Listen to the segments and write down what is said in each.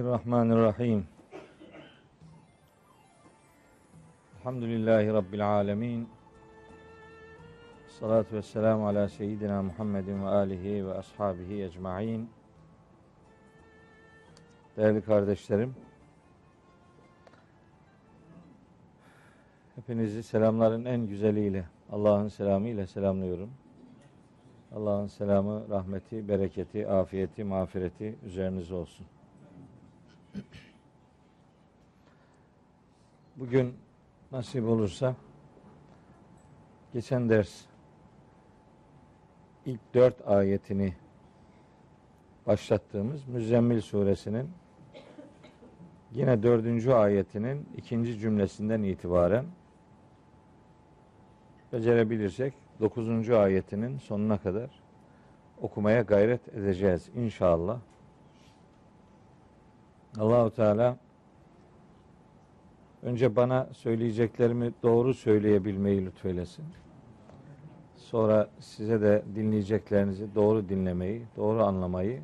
Bismillahirrahmanirrahim. Elhamdülillahi Rabbil alemin. Salatu ve selamu ala seyyidina Muhammedin ve alihi ve ashabihi ecma'in. Değerli kardeşlerim, hepinizi selamların en güzeliyle, Allah'ın selamıyla selamlıyorum. Allah'ın selamı, rahmeti, bereketi, afiyeti, mağfireti üzerinize olsun. Bugün nasip olursa geçen ders ilk dört ayetini başlattığımız Müzzemmil suresinin yine dördüncü ayetinin ikinci cümlesinden itibaren becerebilirsek dokuzuncu ayetinin sonuna kadar okumaya gayret edeceğiz inşallah. Allahu Teala önce bana söyleyeceklerimi doğru söyleyebilmeyi lütfeylesin. Sonra size de dinleyeceklerinizi doğru dinlemeyi, doğru anlamayı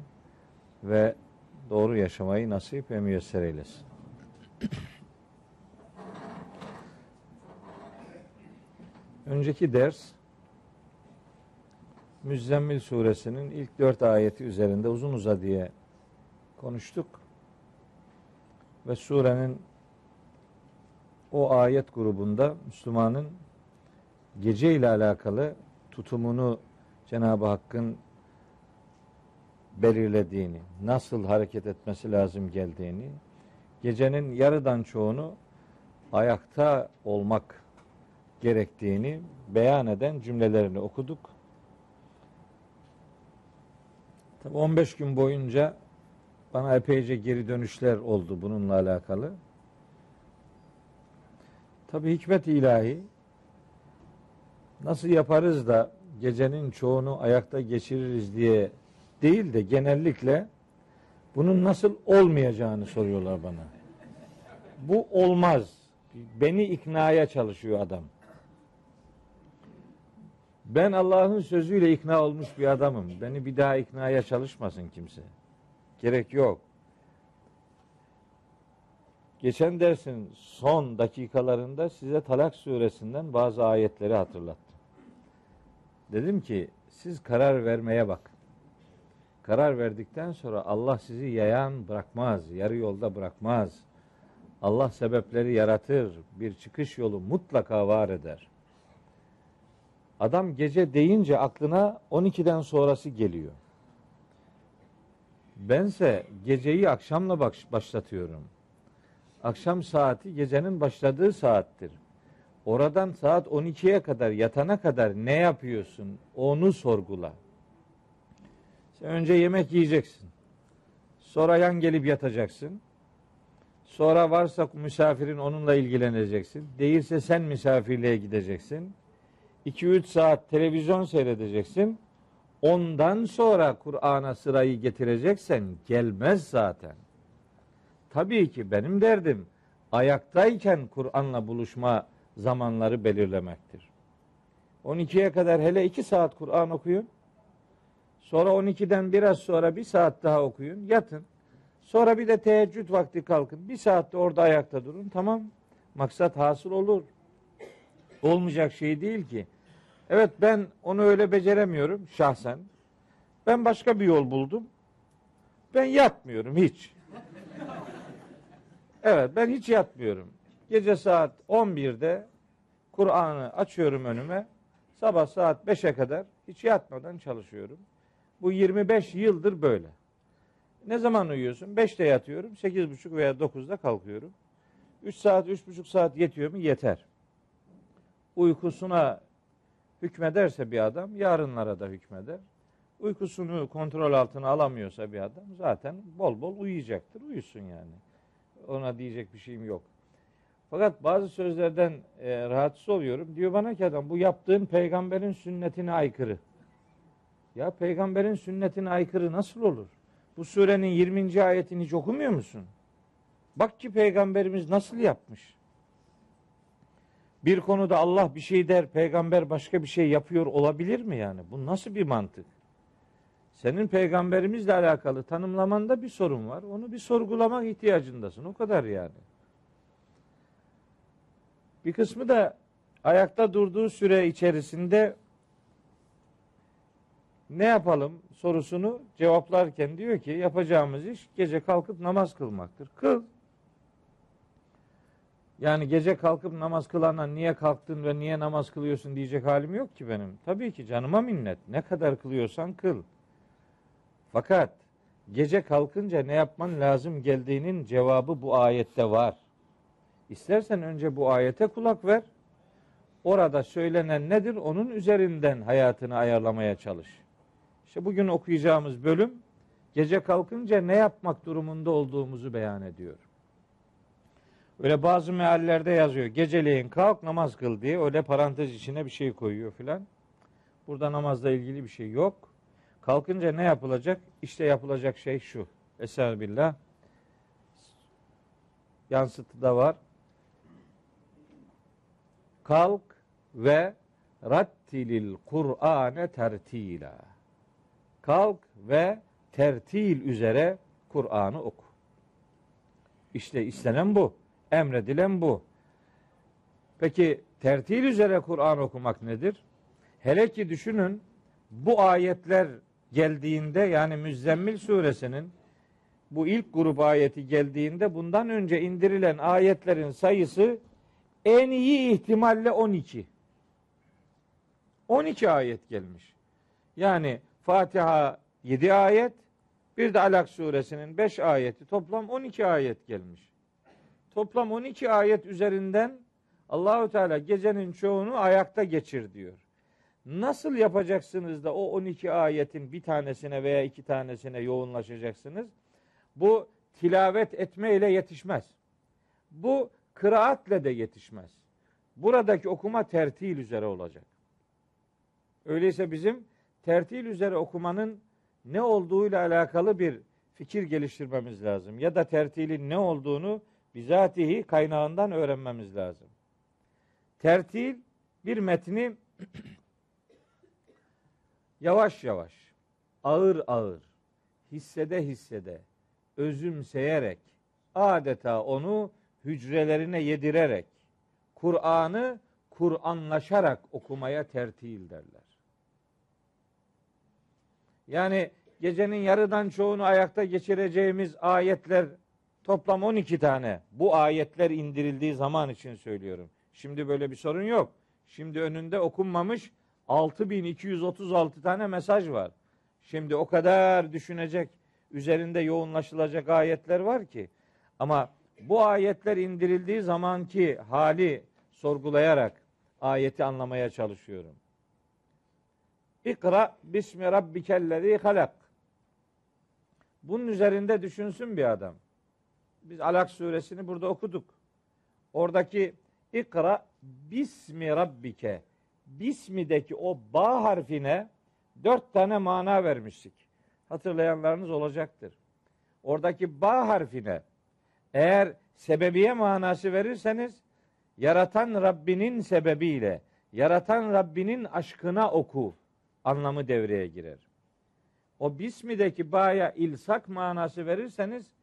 ve doğru yaşamayı nasip ve müyesser eylesin. Önceki ders Müzzemmil suresinin ilk dört ayeti üzerinde uzun uzadıya konuştuk. Ve surenin o ayet grubunda Müslümanın gece ile alakalı tutumunu Cenab-ı Hakk'ın belirlediğini, nasıl hareket etmesi lazım geldiğini, gecenin yarıdan çoğunu ayakta olmak gerektiğini beyan eden cümlelerini okuduk. Tabi 15 gün boyunca bana epeyce geri dönüşler oldu bununla alakalı. Tabi hikmet ilahi nasıl yaparız da gecenin çoğunu ayakta geçiririz diye değil de genellikle bunun nasıl olmayacağını soruyorlar bana. Bu olmaz. Beni iknaya çalışıyor adam. Ben Allah'ın sözüyle ikna olmuş bir adamım. Beni bir daha iknaya çalışmasın kimse. Gerek yok. Geçen dersin son dakikalarında size Talak suresinden bazı ayetleri hatırlattım. Dedim ki siz karar vermeye bak. Karar verdikten sonra Allah sizi yayan bırakmaz, yarı yolda bırakmaz. Allah sebepleri yaratır, bir çıkış yolu mutlaka var eder. Adam gece deyince aklına 12'den sonrası geliyor. Bense geceyi akşamla başlatıyorum. Akşam saati gecenin başladığı saattir. Oradan saat 12'ye kadar yatana kadar ne yapıyorsun? Onu sorgula. Sen önce yemek yiyeceksin. Sonra yan gelip yatacaksın. Sonra varsa misafirin onunla ilgileneceksin. Değilse sen misafirliğe gideceksin. 2-3 saat televizyon seyredeceksin. Ondan sonra Kur'an'a sırayı getireceksen gelmez zaten. Tabii ki benim derdim ayaktayken Kur'an'la buluşma zamanları belirlemektir. 12'ye kadar hele 2 saat Kur'an okuyun. Sonra 12'den biraz sonra bir saat daha okuyun. Yatın. Sonra bir de teheccüd vakti kalkın. Bir saatte orada ayakta durun. Tamam. Maksat hasıl olur. Olmayacak şey değil ki. Evet ben onu öyle beceremiyorum şahsen. Ben başka bir yol buldum. Ben yatmıyorum hiç. Evet ben hiç yatmıyorum. Gece saat 11'de Kur'an'ı açıyorum önüme. Sabah saat 5'e kadar hiç yatmadan çalışıyorum. Bu 25 yıldır böyle. Ne zaman uyuyorsun? 5'te yatıyorum. 8.30 veya 9'da kalkıyorum. 3 saat, 3.5 saat yetiyor mu? Yeter. Uykusuna hükmederse bir adam yarınlara da hükmeder. Uykusunu kontrol altına alamıyorsa bir adam zaten bol bol uyuyacaktır. Uyusun yani. Ona diyecek bir şeyim yok. Fakat bazı sözlerden e, rahatsız oluyorum. Diyor bana ki adam bu yaptığın peygamberin sünnetine aykırı. Ya peygamberin sünnetine aykırı nasıl olur? Bu surenin 20. ayetini hiç okumuyor musun? Bak ki peygamberimiz nasıl yapmış. Bir konuda Allah bir şey der, peygamber başka bir şey yapıyor olabilir mi yani? Bu nasıl bir mantık? Senin peygamberimizle alakalı tanımlamanda bir sorun var. Onu bir sorgulamak ihtiyacındasın. O kadar yani. Bir kısmı da ayakta durduğu süre içerisinde ne yapalım sorusunu cevaplarken diyor ki yapacağımız iş gece kalkıp namaz kılmaktır. Kıl. Yani gece kalkıp namaz kılana niye kalktın ve niye namaz kılıyorsun diyecek halim yok ki benim. Tabii ki canıma minnet. Ne kadar kılıyorsan kıl. Fakat gece kalkınca ne yapman lazım geldiğinin cevabı bu ayette var. İstersen önce bu ayete kulak ver. Orada söylenen nedir? Onun üzerinden hayatını ayarlamaya çalış. İşte bugün okuyacağımız bölüm gece kalkınca ne yapmak durumunda olduğumuzu beyan ediyor. Öyle bazı meallerde yazıyor. Geceleyin kalk namaz kıl diye öyle parantez içine bir şey koyuyor filan. Burada namazla ilgili bir şey yok. Kalkınca ne yapılacak? İşte yapılacak şey şu. Eser billah. Yansıtı da var. Kalk ve rattilil Kur'ane tertila. Kalk ve tertil üzere Kur'an'ı oku. İşte istenen bu. Emredilen bu. Peki tertil üzere Kur'an okumak nedir? Hele ki düşünün bu ayetler geldiğinde yani Müzzemmil suresinin bu ilk grup ayeti geldiğinde bundan önce indirilen ayetlerin sayısı en iyi ihtimalle 12. 12 ayet gelmiş. Yani Fatiha 7 ayet, bir de Alak suresinin 5 ayeti toplam 12 ayet gelmiş. Toplam 12 ayet üzerinden Allahü Teala gecenin çoğunu ayakta geçir diyor. Nasıl yapacaksınız da o 12 ayetin bir tanesine veya iki tanesine yoğunlaşacaksınız? Bu tilavet etme ile yetişmez. Bu kıraatle de yetişmez. Buradaki okuma tertil üzere olacak. Öyleyse bizim tertil üzere okumanın ne olduğuyla alakalı bir fikir geliştirmemiz lazım. Ya da tertilin ne olduğunu bizatihi kaynağından öğrenmemiz lazım. Tertil bir metni yavaş yavaş, ağır ağır, hissede hissede, özümseyerek, adeta onu hücrelerine yedirerek, Kur'an'ı Kur'anlaşarak okumaya tertil derler. Yani gecenin yarıdan çoğunu ayakta geçireceğimiz ayetler toplam 12 tane. Bu ayetler indirildiği zaman için söylüyorum. Şimdi böyle bir sorun yok. Şimdi önünde okunmamış 6236 tane mesaj var. Şimdi o kadar düşünecek, üzerinde yoğunlaşılacak ayetler var ki. Ama bu ayetler indirildiği zamanki hali sorgulayarak ayeti anlamaya çalışıyorum. İkra bismi rabbikellezi halak. Bunun üzerinde düşünsün bir adam. Biz Alak suresini burada okuduk. Oradaki ikra bismi rabbike bismideki o ba harfine dört tane mana vermiştik. Hatırlayanlarınız olacaktır. Oradaki ba harfine eğer sebebiye manası verirseniz yaratan Rabbinin sebebiyle, yaratan Rabbinin aşkına oku anlamı devreye girer. O bismideki ba'ya ilsak manası verirseniz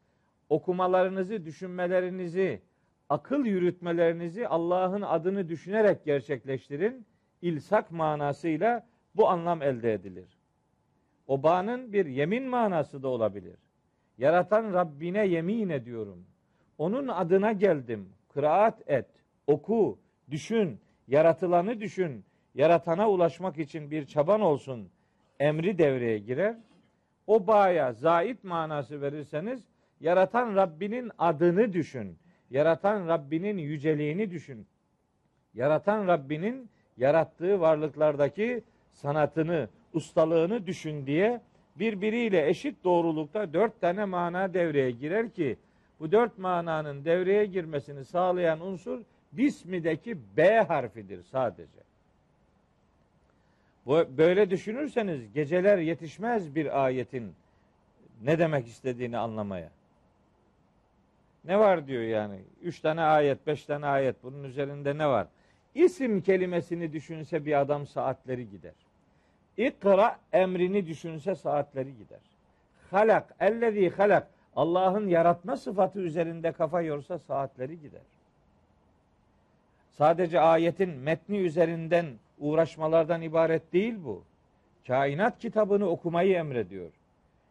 okumalarınızı, düşünmelerinizi, akıl yürütmelerinizi Allah'ın adını düşünerek gerçekleştirin. İlsak manasıyla bu anlam elde edilir. O bağın bir yemin manası da olabilir. Yaratan Rabbine yemin ediyorum. Onun adına geldim. Kıraat et, oku, düşün, yaratılanı düşün. Yaratana ulaşmak için bir çaban olsun. Emri devreye girer. O bağya zait manası verirseniz yaratan Rabbinin adını düşün. Yaratan Rabbinin yüceliğini düşün. Yaratan Rabbinin yarattığı varlıklardaki sanatını, ustalığını düşün diye birbiriyle eşit doğrulukta dört tane mana devreye girer ki bu dört mananın devreye girmesini sağlayan unsur Bismi'deki B harfidir sadece. Böyle düşünürseniz geceler yetişmez bir ayetin ne demek istediğini anlamaya. Ne var diyor yani? Üç tane ayet, beş tane ayet bunun üzerinde ne var? İsim kelimesini düşünse bir adam saatleri gider. İkra emrini düşünse saatleri gider. Halak, ellezî halak. Allah'ın yaratma sıfatı üzerinde kafa yorsa saatleri gider. Sadece ayetin metni üzerinden uğraşmalardan ibaret değil bu. Kainat kitabını okumayı emrediyor.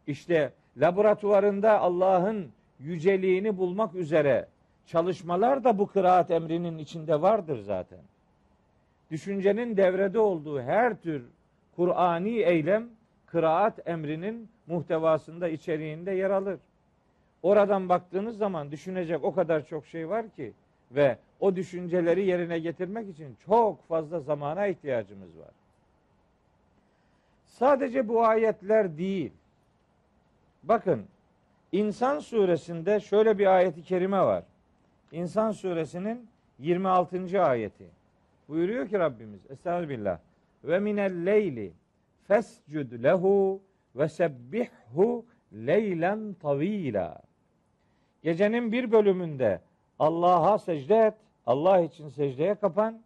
İşte laboratuvarında Allah'ın yüceliğini bulmak üzere çalışmalar da bu kıraat emrinin içinde vardır zaten. Düşüncenin devrede olduğu her tür Kur'ani eylem kıraat emrinin muhtevasında, içeriğinde yer alır. Oradan baktığınız zaman düşünecek o kadar çok şey var ki ve o düşünceleri yerine getirmek için çok fazla zamana ihtiyacımız var. Sadece bu ayetler değil. Bakın İnsan suresinde şöyle bir ayeti kerime var. İnsan suresinin 26. ayeti. Buyuruyor ki Rabbimiz Estağfirullah. Ve minel leyli fescud lehu ve sebbihhu leylen tavila. Gecenin bir bölümünde Allah'a secde et. Allah için secdeye kapan.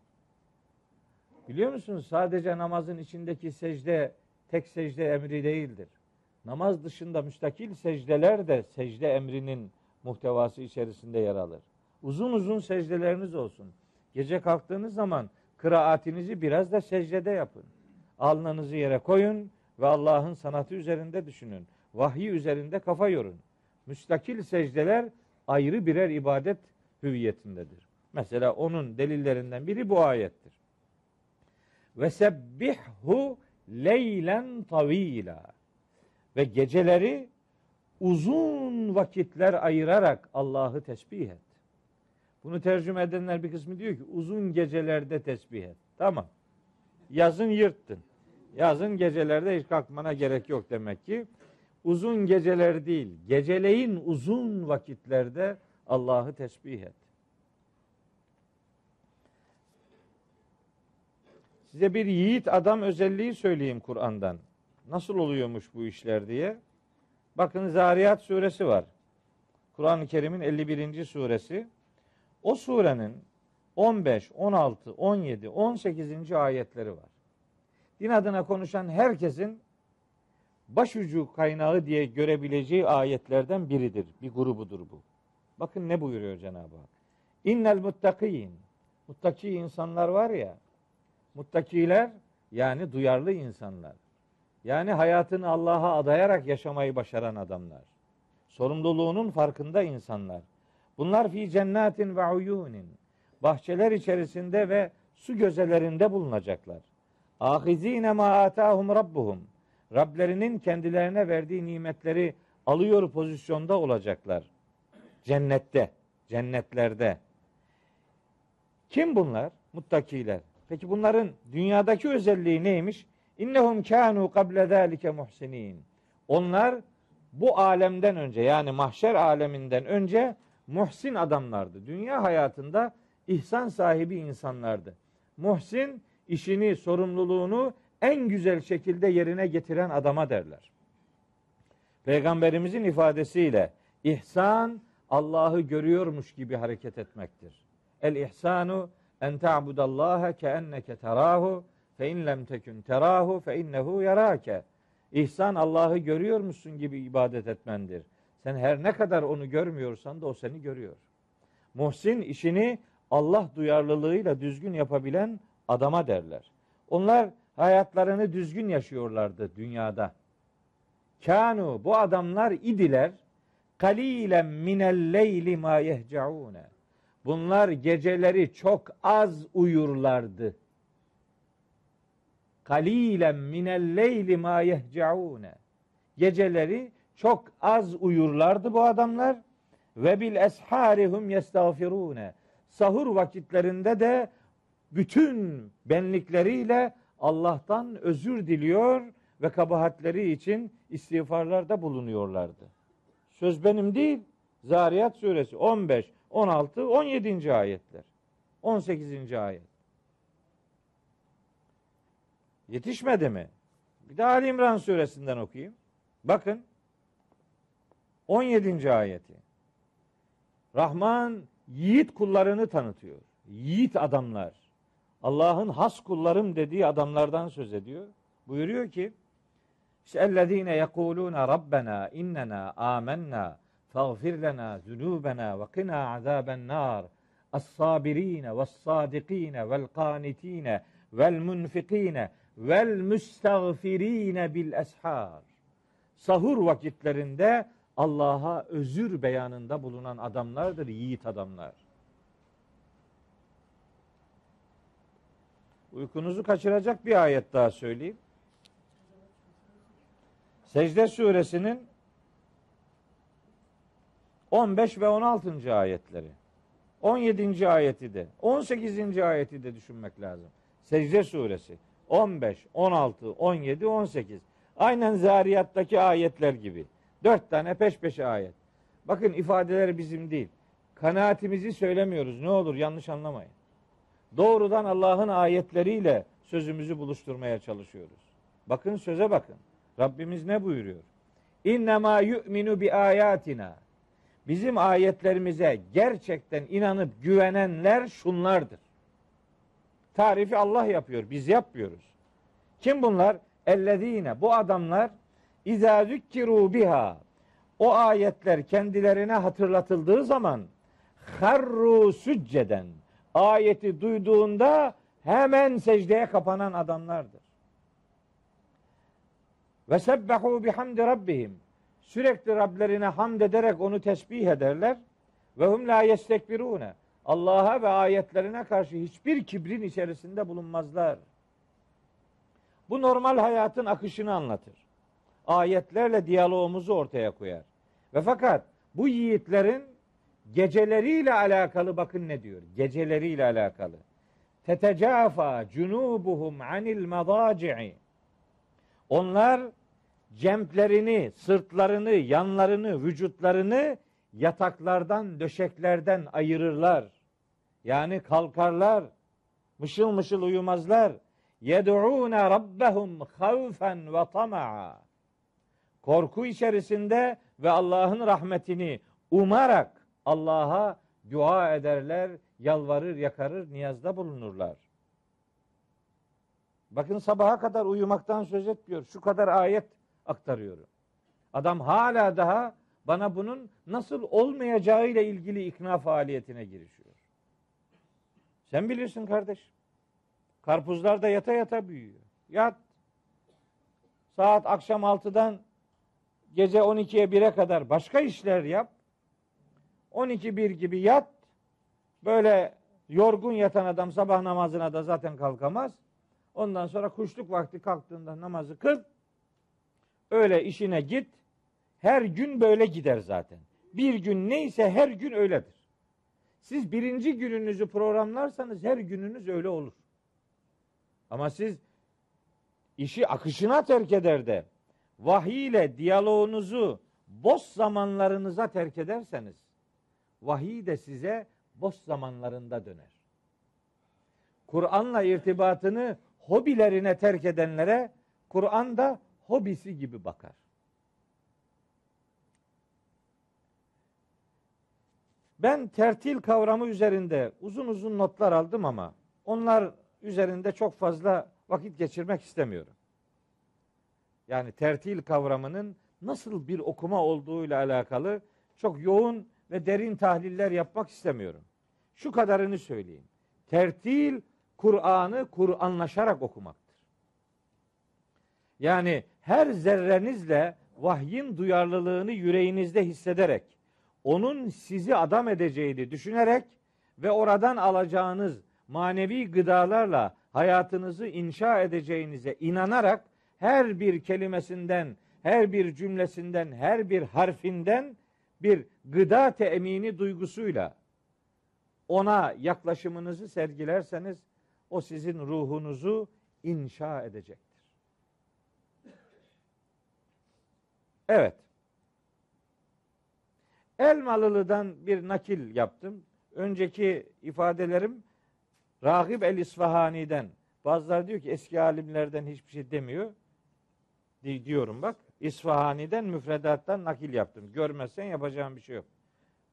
Biliyor musunuz? Sadece namazın içindeki secde tek secde emri değildir. Namaz dışında müstakil secdeler de secde emrinin muhtevası içerisinde yer alır. Uzun uzun secdeleriniz olsun. Gece kalktığınız zaman kıraatinizi biraz da secdede yapın. Alnınızı yere koyun ve Allah'ın sanatı üzerinde düşünün. Vahyi üzerinde kafa yorun. Müstakil secdeler ayrı birer ibadet hüviyetindedir. Mesela onun delillerinden biri bu ayettir. Ve sebbihhu leylen tavila ve geceleri uzun vakitler ayırarak Allah'ı tesbih et. Bunu tercüme edenler bir kısmı diyor ki uzun gecelerde tesbih et. Tamam. Yazın yırttın. Yazın gecelerde hiç kalkmana gerek yok demek ki. Uzun geceler değil, geceleyin uzun vakitlerde Allah'ı tesbih et. Size bir yiğit adam özelliği söyleyeyim Kur'an'dan. Nasıl oluyormuş bu işler diye. Bakın Zariyat suresi var. Kur'an-ı Kerim'in 51. suresi. O surenin 15, 16, 17, 18. ayetleri var. Din adına konuşan herkesin başucu kaynağı diye görebileceği ayetlerden biridir. Bir grubudur bu. Bakın ne buyuruyor Cenab-ı Hak. İnnel muttakin. Muttaki insanlar var ya. Muttakiler yani duyarlı insanlar. Yani hayatını Allah'a adayarak yaşamayı başaran adamlar. Sorumluluğunun farkında insanlar. Bunlar fi cennetin ve uyunin. Bahçeler içerisinde ve su gözelerinde bulunacaklar. Ahizine ma atahum rabbuhum. Rablerinin kendilerine verdiği nimetleri alıyor pozisyonda olacaklar. Cennette, cennetlerde. Kim bunlar? Muttakiler. Peki bunların dünyadaki özelliği neymiş? İnnehum kanu kable zalike muhsinin. Onlar bu alemden önce yani mahşer aleminden önce muhsin adamlardı. Dünya hayatında ihsan sahibi insanlardı. Muhsin işini, sorumluluğunu en güzel şekilde yerine getiren adama derler. Peygamberimizin ifadesiyle ihsan Allah'ı görüyormuş gibi hareket etmektir. El ihsanu en ta'budallaha ke enneke terahu Fe in lem tekün terahu fe innehu yarake. İhsan Allah'ı görüyor musun gibi ibadet etmendir. Sen her ne kadar onu görmüyorsan da o seni görüyor. Muhsin işini Allah duyarlılığıyla düzgün yapabilen adama derler. Onlar hayatlarını düzgün yaşıyorlardı dünyada. Kanu bu adamlar idiler kalilen minel leyli ma yehcaune. Bunlar geceleri çok az uyurlardı kalilen minel leyli ma yehcaune. Geceleri çok az uyurlardı bu adamlar ve bil esharihum yestağfirune. Sahur vakitlerinde de bütün benlikleriyle Allah'tan özür diliyor ve kabahatleri için istiğfarlarda bulunuyorlardı. Söz benim değil. Zariyat suresi 15, 16, 17. ayetler. 18. ayet. Yetişmedi mi? Bir de Ali İmran suresinden okuyayım. Bakın 17. ayeti. Rahman yiğit kullarını tanıtıyor. Yiğit adamlar. Allah'ın has kullarım dediği adamlardan söz ediyor. Buyuruyor ki işte ellezine yekuluna rabbena innena amennâ faghfir lena zunubena ve qina azaben nar as-sabirine ve's-sadikine vel-kanitine vel-munfikine vel-müstagfirine bil-eshar. Sahur vakitlerinde Allah'a özür beyanında bulunan adamlardır, yiğit adamlar. Uykunuzu kaçıracak bir ayet daha söyleyeyim. Secde suresinin 15 ve 16. ayetleri. 17. ayeti de, 18. ayeti de düşünmek lazım. Secde suresi 15, 16, 17, 18. Aynen Zariyat'taki ayetler gibi. Dört tane peş peşe ayet. Bakın ifadeler bizim değil. Kanaatimizi söylemiyoruz. Ne olur yanlış anlamayın. Doğrudan Allah'ın ayetleriyle sözümüzü buluşturmaya çalışıyoruz. Bakın söze bakın. Rabbimiz ne buyuruyor? İnnemâ yu'minu bi ayatina. Bizim ayetlerimize gerçekten inanıp güvenenler şunlardır. Tarifi Allah yapıyor, biz yapmıyoruz. Kim bunlar? Ellezine. Bu adamlar İzâ zükkiru biha. O ayetler kendilerine hatırlatıldığı zaman harru sücceden ayeti duyduğunda hemen secdeye kapanan adamlardır. Ve sebbehu bihamdi rabbihim. Sürekli Rablerine hamd ederek onu tesbih ederler. Ve hum la yestekbirune. Allah'a ve ayetlerine karşı hiçbir kibrin içerisinde bulunmazlar. Bu normal hayatın akışını anlatır. Ayetlerle diyalogumuzu ortaya koyar. Ve fakat bu yiğitlerin geceleriyle alakalı bakın ne diyor? Geceleriyle alakalı. Tetecafa cunubuhum anil madaci'i. Onlar cemplerini, sırtlarını, yanlarını, vücutlarını yataklardan, döşeklerden ayırırlar. Yani kalkarlar, mışıl mışıl uyumazlar. Yed'ûne rabbehum havfen ve tama'a. Korku içerisinde ve Allah'ın rahmetini umarak Allah'a dua ederler, yalvarır, yakarır, niyazda bulunurlar. Bakın sabaha kadar uyumaktan söz etmiyor. Şu kadar ayet aktarıyorum. Adam hala daha bana bunun nasıl olmayacağıyla ilgili ikna faaliyetine girişiyor. Sen bilirsin kardeş. Karpuzlar da yata yata büyüyor. Yat. Saat akşam 6'dan gece 12'ye 1'e kadar başka işler yap. 12-1 gibi yat. Böyle yorgun yatan adam sabah namazına da zaten kalkamaz. Ondan sonra kuşluk vakti kalktığında namazı kıl. Öyle işine git. Her gün böyle gider zaten. Bir gün neyse her gün öyledir. Siz birinci gününüzü programlarsanız her gününüz öyle olur. Ama siz işi akışına terk eder de vahiy ile diyaloğunuzu boş zamanlarınıza terk ederseniz vahiy de size boş zamanlarında döner. Kur'an'la irtibatını hobilerine terk edenlere Kur'an da hobisi gibi bakar. Ben tertil kavramı üzerinde uzun uzun notlar aldım ama onlar üzerinde çok fazla vakit geçirmek istemiyorum. Yani tertil kavramının nasıl bir okuma olduğuyla alakalı çok yoğun ve derin tahliller yapmak istemiyorum. Şu kadarını söyleyeyim. Tertil Kur'an'ı Kur'anlaşarak okumaktır. Yani her zerrenizle vahyin duyarlılığını yüreğinizde hissederek, onun sizi adam edeceğini düşünerek ve oradan alacağınız manevi gıdalarla hayatınızı inşa edeceğinize inanarak her bir kelimesinden, her bir cümlesinden, her bir harfinden bir gıda temini duygusuyla ona yaklaşımınızı sergilerseniz o sizin ruhunuzu inşa edecektir. Evet. Elmalılı'dan bir nakil yaptım. Önceki ifadelerim Rahib el İsfahani'den. Bazıları diyor ki eski alimlerden hiçbir şey demiyor. Diyorum bak. İsfahani'den müfredattan nakil yaptım. Görmezsen yapacağım bir şey yok.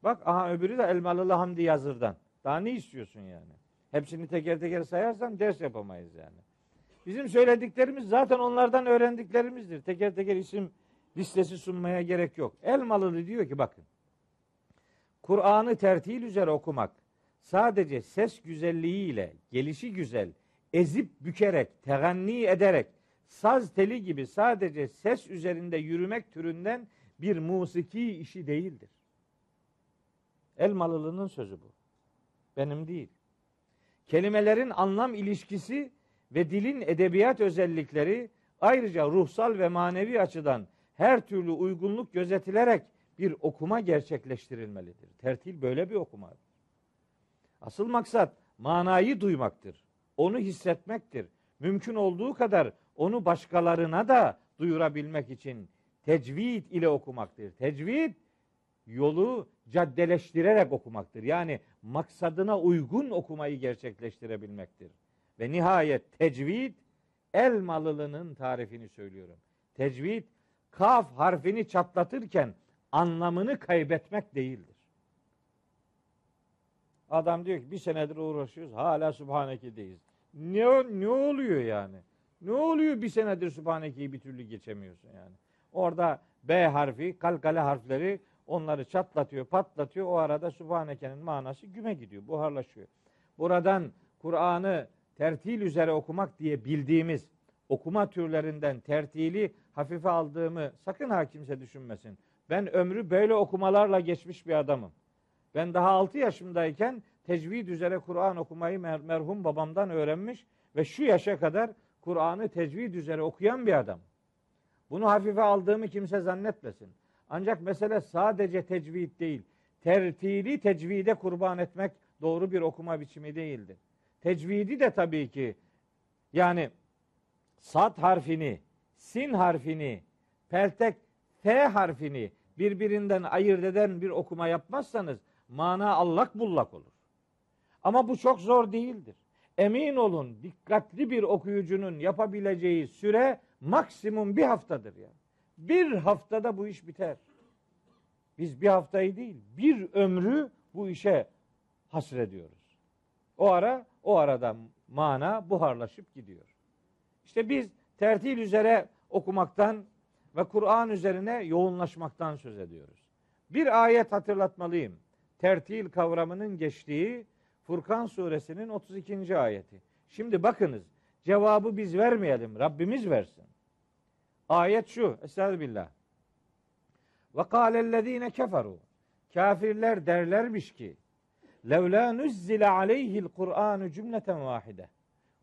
Bak aha öbürü de Elmalılı Hamdi Yazır'dan. Daha ne istiyorsun yani? Hepsini teker teker sayarsan ders yapamayız yani. Bizim söylediklerimiz zaten onlardan öğrendiklerimizdir. Teker teker isim listesi sunmaya gerek yok. Elmalılı diyor ki bakın. Kur'an'ı tertil üzere okumak sadece ses güzelliğiyle, gelişi güzel, ezip bükerek, teganni ederek, saz teli gibi sadece ses üzerinde yürümek türünden bir musiki işi değildir. Elmalılı'nın sözü bu. Benim değil. Kelimelerin anlam ilişkisi ve dilin edebiyat özellikleri ayrıca ruhsal ve manevi açıdan her türlü uygunluk gözetilerek bir okuma gerçekleştirilmelidir. Tertil böyle bir okumadır. Asıl maksat manayı duymaktır. Onu hissetmektir. Mümkün olduğu kadar onu başkalarına da duyurabilmek için tecvid ile okumaktır. Tecvid yolu caddeleştirerek okumaktır. Yani maksadına uygun okumayı gerçekleştirebilmektir. Ve nihayet tecvid el malılının tarifini söylüyorum. Tecvid kaf harfini çatlatırken anlamını kaybetmek değildir. Adam diyor ki bir senedir uğraşıyoruz hala Subhaneke'deyiz. Ne, ne oluyor yani? Ne oluyor bir senedir Subhaneke'yi bir türlü geçemiyorsun yani. Orada B harfi, kalkale harfleri onları çatlatıyor, patlatıyor. O arada Subhaneke'nin manası güme gidiyor, buharlaşıyor. Buradan Kur'an'ı tertil üzere okumak diye bildiğimiz okuma türlerinden tertili hafife aldığımı sakın ha kimse düşünmesin. Ben ömrü böyle okumalarla geçmiş bir adamım. Ben daha 6 yaşımdayken tecvid üzere Kur'an okumayı mer- merhum babamdan öğrenmiş ve şu yaşa kadar Kur'an'ı tecvid üzere okuyan bir adam. Bunu hafife aldığımı kimse zannetmesin. Ancak mesele sadece tecvid değil. Tertili tecvide kurban etmek doğru bir okuma biçimi değildir. Tecvidi de tabii ki yani sat harfini, sin harfini, peltek T harfini birbirinden ayırt eden bir okuma yapmazsanız mana allak bullak olur. Ama bu çok zor değildir. Emin olun dikkatli bir okuyucunun yapabileceği süre maksimum bir haftadır ya. Bir haftada bu iş biter. Biz bir haftayı değil, bir ömrü bu işe hasrediyoruz. O ara, o arada mana buharlaşıp gidiyor. İşte biz tertil üzere okumaktan ve Kur'an üzerine yoğunlaşmaktan söz ediyoruz. Bir ayet hatırlatmalıyım. Tertil kavramının geçtiği Furkan suresinin 32. ayeti. Şimdi bakınız cevabı biz vermeyelim. Rabbimiz versin. Ayet şu. Estağfirullah. Ve kâlellezîne keferu. Kafirler derlermiş ki levlâ nuzzile aleyhil Kur'anu cümleten vahide.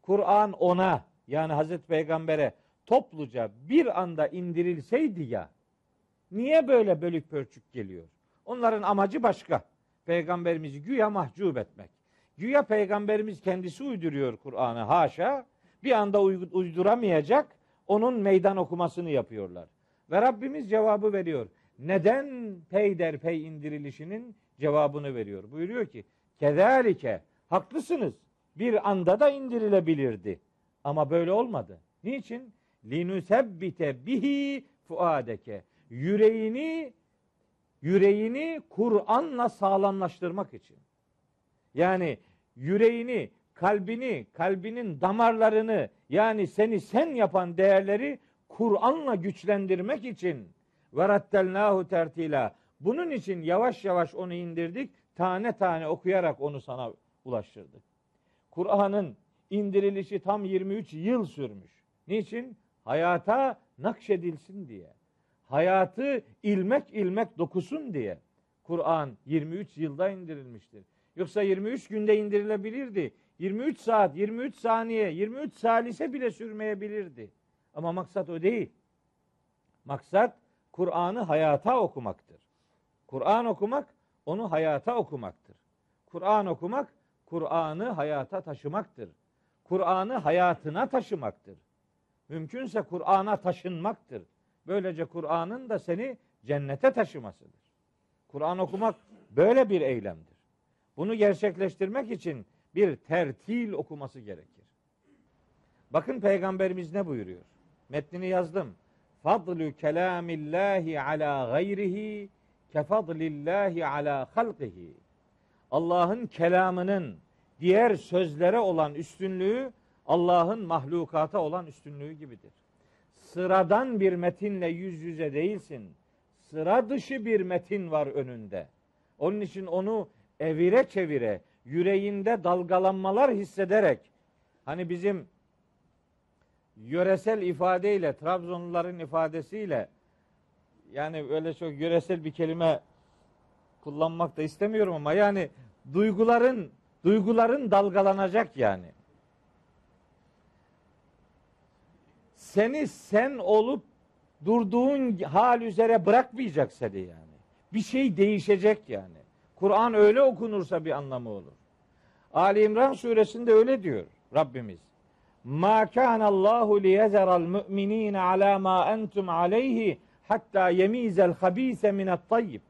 Kur'an ona yani Hazreti Peygamber'e topluca bir anda indirilseydi ya niye böyle bölük pörçük geliyor? Onların amacı başka. Peygamberimizi güya mahcup etmek. Güya peygamberimiz kendisi uyduruyor Kur'an'ı haşa. Bir anda uyduramayacak onun meydan okumasını yapıyorlar. Ve Rabbimiz cevabı veriyor. Neden peyderpey indirilişinin cevabını veriyor. Buyuruyor ki kezalike haklısınız bir anda da indirilebilirdi. Ama böyle olmadı. Niçin? Linusebbite bihi fuadeke. Yüreğini yüreğini Kur'an'la sağlamlaştırmak için. Yani yüreğini, kalbini, kalbinin damarlarını yani seni sen yapan değerleri Kur'an'la güçlendirmek için ve rattelnahu tertila. Bunun için yavaş yavaş onu indirdik. Tane tane okuyarak onu sana ulaştırdık. Kur'an'ın indirilişi tam 23 yıl sürmüş. Niçin? Hayata nakşedilsin diye. Hayatı ilmek ilmek dokusun diye. Kur'an 23 yılda indirilmiştir. Yoksa 23 günde indirilebilirdi. 23 saat, 23 saniye, 23 salise bile sürmeyebilirdi. Ama maksat o değil. Maksat Kur'an'ı hayata okumaktır. Kur'an okumak onu hayata okumaktır. Kur'an okumak Kur'an'ı hayata taşımaktır. Kur'an'ı hayatına taşımaktır. Mümkünse Kur'an'a taşınmaktır. Böylece Kur'an'ın da seni cennete taşımasıdır. Kur'an okumak böyle bir eylemdir. Bunu gerçekleştirmek için bir tertil okuması gerekir. Bakın peygamberimiz ne buyuruyor? Metnini yazdım. Fadlu kelamillahi ala gayrihi kefadlillahi ala halqihi. Allah'ın kelamının diğer sözlere olan üstünlüğü Allah'ın mahlukata olan üstünlüğü gibidir. Sıradan bir metinle yüz yüze değilsin. Sıra dışı bir metin var önünde. Onun için onu evire çevire, yüreğinde dalgalanmalar hissederek, hani bizim yöresel ifadeyle, Trabzonluların ifadesiyle, yani öyle çok yöresel bir kelime kullanmak da istemiyorum ama yani duyguların duyguların dalgalanacak yani. Seni sen olup durduğun hal üzere bırakmayacak seni yani. Bir şey değişecek yani. Kur'an öyle okunursa bir anlamı olur. Ali İmran suresinde öyle diyor Rabbimiz. Ma kana Allahu liyezeral mu'minina ala ma entum aleyhi hatta yemizel habise minet tayyib.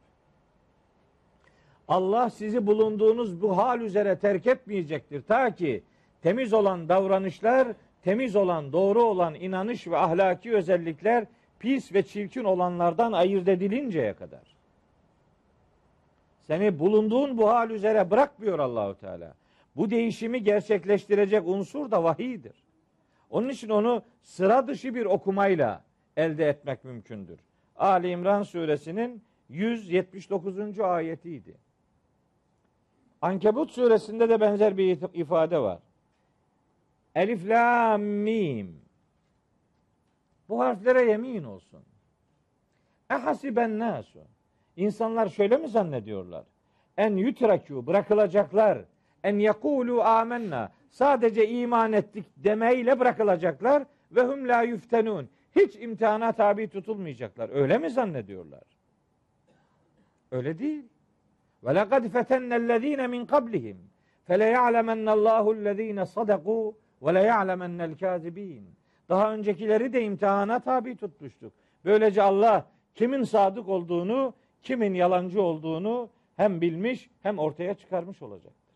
Allah sizi bulunduğunuz bu hal üzere terk etmeyecektir. Ta ki temiz olan davranışlar, temiz olan, doğru olan inanış ve ahlaki özellikler pis ve çirkin olanlardan ayırt edilinceye kadar. Seni bulunduğun bu hal üzere bırakmıyor Allahu Teala. Bu değişimi gerçekleştirecek unsur da vahiydir. Onun için onu sıra dışı bir okumayla elde etmek mümkündür. Ali İmran suresinin 179. ayetiydi. Ankebut suresinde de benzer bir ifade var. Elif, la, mim. Bu harflere yemin olsun. Ehasiben nasu. İnsanlar şöyle mi zannediyorlar? En yutrakû bırakılacaklar. En yekulu amenna. Sadece iman ettik demeyle bırakılacaklar. Ve hum la yuftenun. Hiç imtihana tabi tutulmayacaklar. Öyle mi zannediyorlar? Öyle değil. Ve lekad fetennellezine min qablihim. Feleya'lemennallahu ellezine sadaku ve leya'lemennel kazibin. Daha öncekileri de imtihana tabi tutmuştuk. Böylece Allah kimin sadık olduğunu, kimin yalancı olduğunu hem bilmiş hem ortaya çıkarmış olacaktır.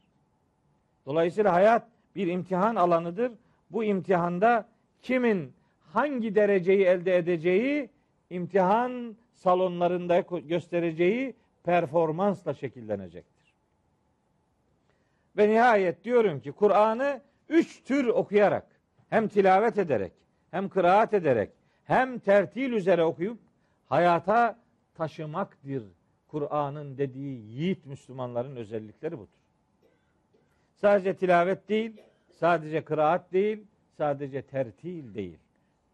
Dolayısıyla hayat bir imtihan alanıdır. Bu imtihanda kimin hangi dereceyi elde edeceği imtihan salonlarında göstereceği performansla şekillenecektir. Ve nihayet diyorum ki Kur'an'ı üç tür okuyarak hem tilavet ederek hem kıraat ederek hem tertil üzere okuyup hayata taşımaktır. Kur'an'ın dediği yiğit Müslümanların özellikleri budur. Sadece tilavet değil, sadece kıraat değil, sadece tertil değil.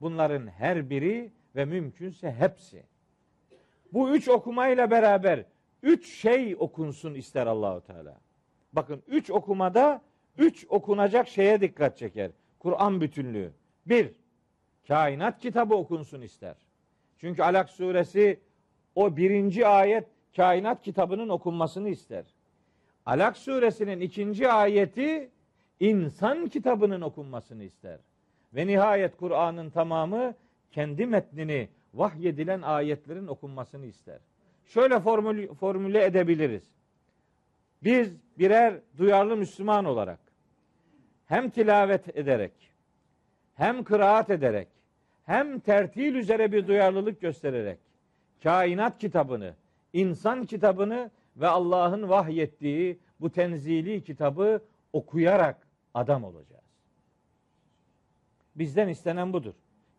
Bunların her biri ve mümkünse hepsi. Bu üç okumayla beraber üç şey okunsun ister Allahu Teala. Bakın üç okumada üç okunacak şeye dikkat çeker. Kur'an bütünlüğü. Bir, kainat kitabı okunsun ister. Çünkü Alak suresi o birinci ayet kainat kitabının okunmasını ister. Alak suresinin ikinci ayeti insan kitabının okunmasını ister. Ve nihayet Kur'an'ın tamamı kendi metnini vahyedilen ayetlerin okunmasını ister. Şöyle formül, formüle edebiliriz. Biz birer duyarlı Müslüman olarak hem tilavet ederek hem kıraat ederek hem tertil üzere bir duyarlılık göstererek kainat kitabını, insan kitabını ve Allah'ın vahyettiği bu tenzili kitabı okuyarak adam olacağız. Bizden istenen budur.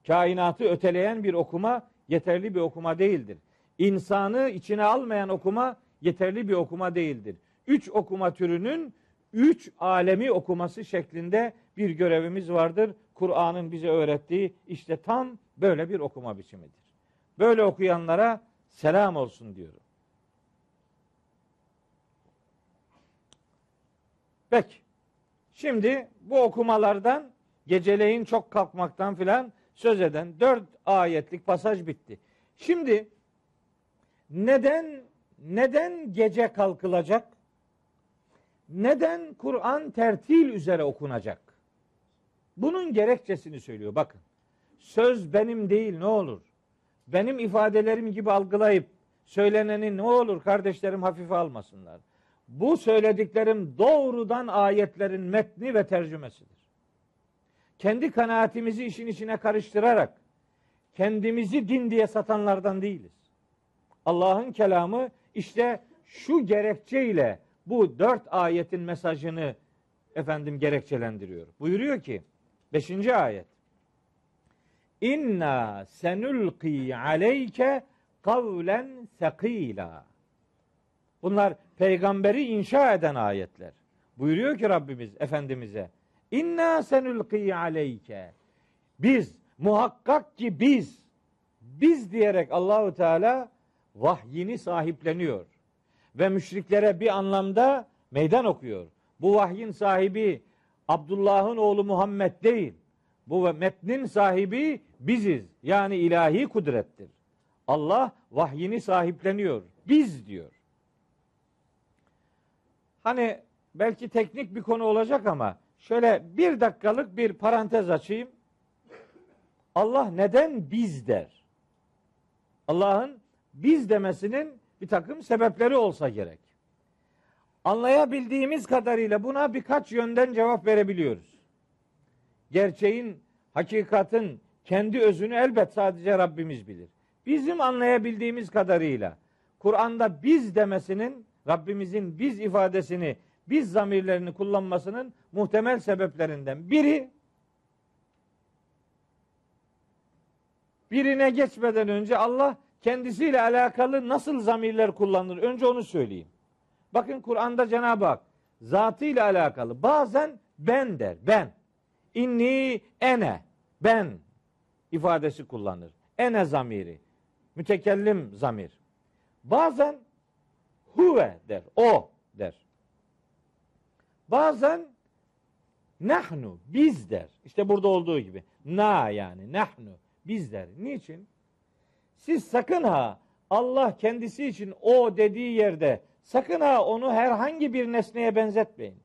Kainatı öteleyen bir okuma yeterli bir okuma değildir. İnsanı içine almayan okuma yeterli bir okuma değildir. Üç okuma türünün üç alemi okuması şeklinde bir görevimiz vardır. Kur'an'ın bize öğrettiği işte tam böyle bir okuma biçimidir. Böyle okuyanlara selam olsun diyorum. Peki. Şimdi bu okumalardan geceleyin çok kalkmaktan filan söz eden dört ayetlik pasaj bitti. Şimdi neden neden gece kalkılacak? Neden Kur'an tertil üzere okunacak? Bunun gerekçesini söylüyor. Bakın. Söz benim değil ne olur. Benim ifadelerim gibi algılayıp söyleneni ne olur kardeşlerim hafife almasınlar. Bu söylediklerim doğrudan ayetlerin metni ve tercümesidir. Kendi kanaatimizi işin içine karıştırarak kendimizi din diye satanlardan değiliz. Allah'ın kelamı işte şu gerekçeyle bu dört ayetin mesajını efendim gerekçelendiriyor. Buyuruyor ki Beşinci ayet. İnna senulqi aleyke kavlen sekila. Bunlar peygamberi inşa eden ayetler. Buyuruyor ki Rabbimiz Efendimiz'e İnna senulqi aleyke biz muhakkak ki biz biz diyerek Allahu Teala vahyini sahipleniyor ve müşriklere bir anlamda meydan okuyor. Bu vahyin sahibi Abdullah'ın oğlu Muhammed değil. Bu metnin sahibi biziz. Yani ilahi kudrettir. Allah vahyini sahipleniyor. Biz diyor. Hani belki teknik bir konu olacak ama şöyle bir dakikalık bir parantez açayım. Allah neden biz der? Allah'ın biz demesinin bir takım sebepleri olsa gerek. Anlayabildiğimiz kadarıyla buna birkaç yönden cevap verebiliyoruz. Gerçeğin, hakikatin kendi özünü elbet sadece Rabbimiz bilir. Bizim anlayabildiğimiz kadarıyla Kur'an'da biz demesinin Rabbimizin biz ifadesini, biz zamirlerini kullanmasının muhtemel sebeplerinden biri birine geçmeden önce Allah kendisiyle alakalı nasıl zamirler kullanır? Önce onu söyleyeyim. Bakın Kur'an'da Cenab-ı Hak zatıyla alakalı bazen ben der. Ben. İnni ene. Ben ifadesi kullanır. Ene zamiri. Mütekellim zamir. Bazen huve der. O der. Bazen nahnu biz der. İşte burada olduğu gibi. Na yani nahnu biz der. Niçin? Siz sakın ha Allah kendisi için o dediği yerde sakın ha onu herhangi bir nesneye benzetmeyin.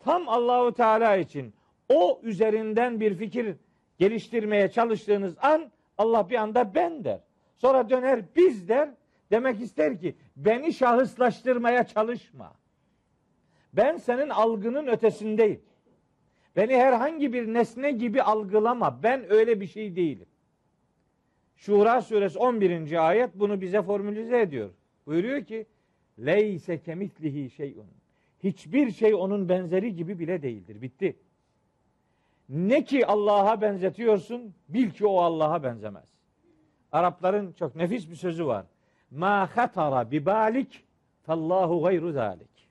Tam Allahu Teala için o üzerinden bir fikir geliştirmeye çalıştığınız an Allah bir anda ben der. Sonra döner biz der. Demek ister ki beni şahıslaştırmaya çalışma. Ben senin algının ötesindeyim. Beni herhangi bir nesne gibi algılama. Ben öyle bir şey değilim. Şura suresi 11. ayet bunu bize formülize ediyor. Buyuruyor ki leyse kemitlihi şeyun. Hiçbir şey onun benzeri gibi bile değildir. Bitti. Ne ki Allah'a benzetiyorsun bil ki o Allah'a benzemez. Arapların çok nefis bir sözü var. Ma hatara bi balik fallahu gayru zalik.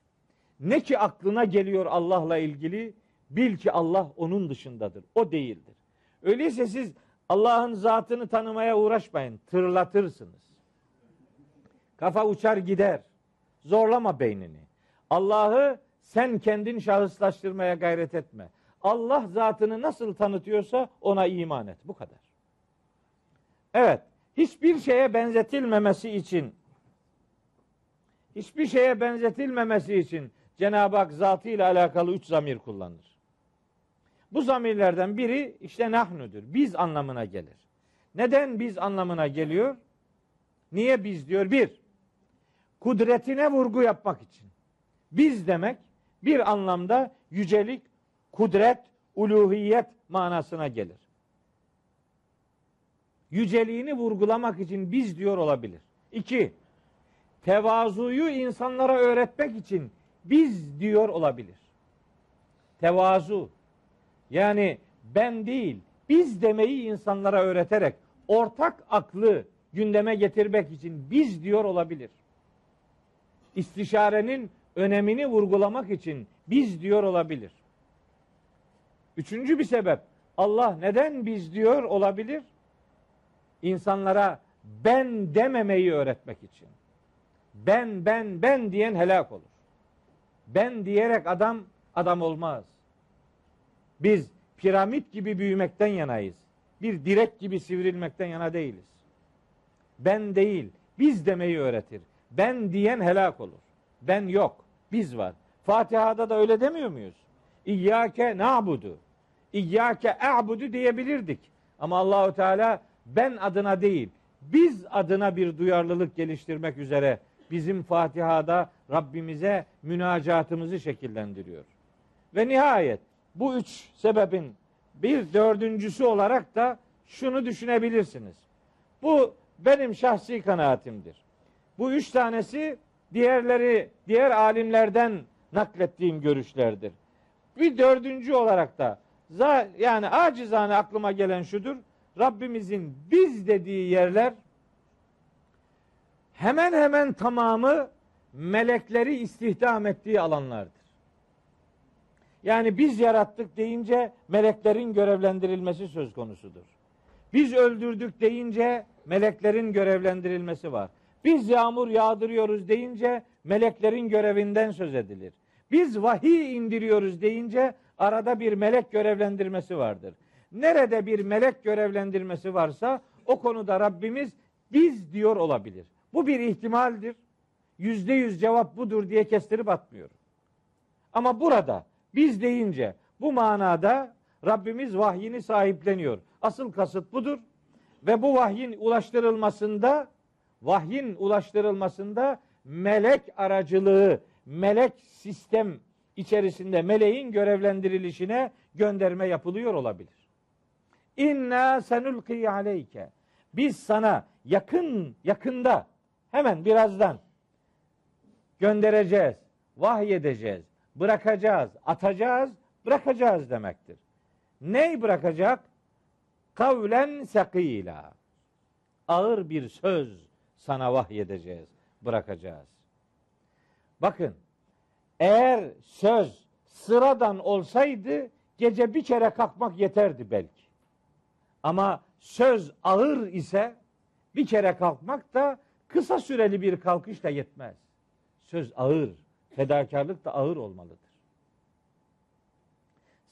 Ne ki aklına geliyor Allah'la ilgili bil ki Allah onun dışındadır. O değildir. Öyleyse siz Allah'ın zatını tanımaya uğraşmayın. Tırlatırsınız. Kafa uçar gider. Zorlama beynini. Allah'ı sen kendin şahıslaştırmaya gayret etme. Allah zatını nasıl tanıtıyorsa ona iman et. Bu kadar. Evet. Hiçbir şeye benzetilmemesi için hiçbir şeye benzetilmemesi için Cenab-ı Hak zatıyla alakalı üç zamir kullanır. Bu zamirlerden biri işte nahnudur. Biz anlamına gelir. Neden biz anlamına geliyor? Niye biz diyor? Bir, kudretine vurgu yapmak için. Biz demek bir anlamda yücelik, kudret, uluhiyet manasına gelir. Yüceliğini vurgulamak için biz diyor olabilir. İki, tevazuyu insanlara öğretmek için biz diyor olabilir. Tevazu, yani ben değil, biz demeyi insanlara öğreterek ortak aklı gündeme getirmek için biz diyor olabilir. İstişarenin önemini vurgulamak için biz diyor olabilir. Üçüncü bir sebep Allah neden biz diyor olabilir? İnsanlara ben dememeyi öğretmek için. Ben ben ben diyen helak olur. Ben diyerek adam adam olmaz. Biz piramit gibi büyümekten yanayız. Bir direk gibi sivrilmekten yana değiliz. Ben değil, biz demeyi öğretir. Ben diyen helak olur. Ben yok, biz var. Fatiha'da da öyle demiyor muyuz? İyyâke na'budu. İyyâke a'budu diyebilirdik. Ama Allahu Teala ben adına değil, biz adına bir duyarlılık geliştirmek üzere bizim Fatiha'da Rabbimize münacatımızı şekillendiriyor. Ve nihayet bu üç sebebin bir dördüncüsü olarak da şunu düşünebilirsiniz. Bu benim şahsi kanaatimdir. Bu üç tanesi diğerleri diğer alimlerden naklettiğim görüşlerdir. Bir dördüncü olarak da Yani acizane aklıma gelen şudur. Rabbimizin biz dediği yerler hemen hemen tamamı melekleri istihdam ettiği alanlardır. Yani biz yarattık deyince meleklerin görevlendirilmesi söz konusudur. Biz öldürdük deyince meleklerin görevlendirilmesi var. Biz yağmur yağdırıyoruz deyince meleklerin görevinden söz edilir. Biz vahiy indiriyoruz deyince arada bir melek görevlendirmesi vardır. Nerede bir melek görevlendirmesi varsa o konuda Rabbimiz biz diyor olabilir. Bu bir ihtimaldir. Yüzde yüz cevap budur diye kestirip atmıyorum. Ama burada biz deyince bu manada Rabbimiz vahyini sahipleniyor. Asıl kasıt budur. Ve bu vahyin ulaştırılmasında vahyin ulaştırılmasında melek aracılığı, melek sistem içerisinde meleğin görevlendirilişine gönderme yapılıyor olabilir. İnna senulki aleyke. Biz sana yakın yakında hemen birazdan göndereceğiz, vahyedeceğiz, bırakacağız, atacağız, bırakacağız demektir. Ney bırakacak? Kavlen sekila. Ağır bir söz sana vahyedeceğiz, bırakacağız. Bakın, eğer söz sıradan olsaydı gece bir kere kalkmak yeterdi belki. Ama söz ağır ise bir kere kalkmak da kısa süreli bir kalkış da yetmez. Söz ağır, fedakarlık da ağır olmalıdır.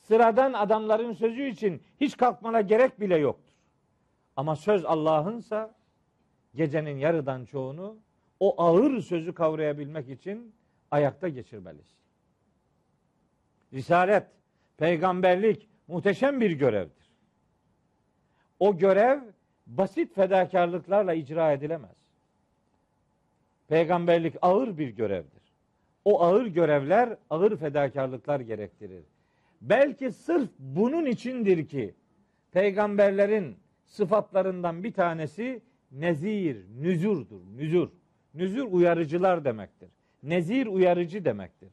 Sıradan adamların sözü için hiç kalkmana gerek bile yoktur. Ama söz Allah'ınsa gecenin yarıdan çoğunu o ağır sözü kavrayabilmek için ayakta geçirmelisin. Risalet, peygamberlik muhteşem bir görevdir. O görev basit fedakarlıklarla icra edilemez. Peygamberlik ağır bir görevdir. O ağır görevler ağır fedakarlıklar gerektirir. Belki sırf bunun içindir ki peygamberlerin sıfatlarından bir tanesi nezir, nüzurdur. Nüzur. Nüzur uyarıcılar demektir. Nezir uyarıcı demektir.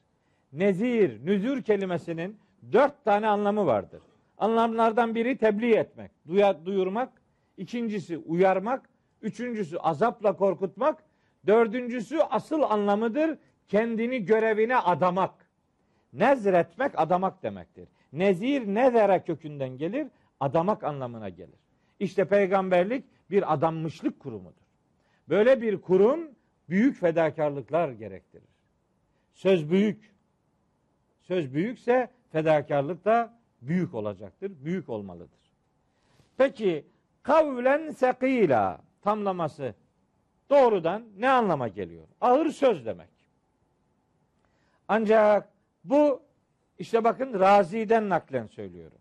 Nezir, nüzur kelimesinin dört tane anlamı vardır. Anlamlardan biri tebliğ etmek, duyurmak. ikincisi uyarmak. Üçüncüsü azapla korkutmak. Dördüncüsü asıl anlamıdır. Kendini görevine adamak. Nezretmek adamak demektir. Nezir nezere kökünden gelir, adamak anlamına gelir. İşte peygamberlik bir adanmışlık kurumudur. Böyle bir kurum büyük fedakarlıklar gerektirir. Söz büyük. Söz büyükse fedakarlık da büyük olacaktır, büyük olmalıdır. Peki kavlen sekila tamlaması doğrudan ne anlama geliyor? Ağır söz demek. Ancak bu işte bakın Razi'den naklen söylüyorum.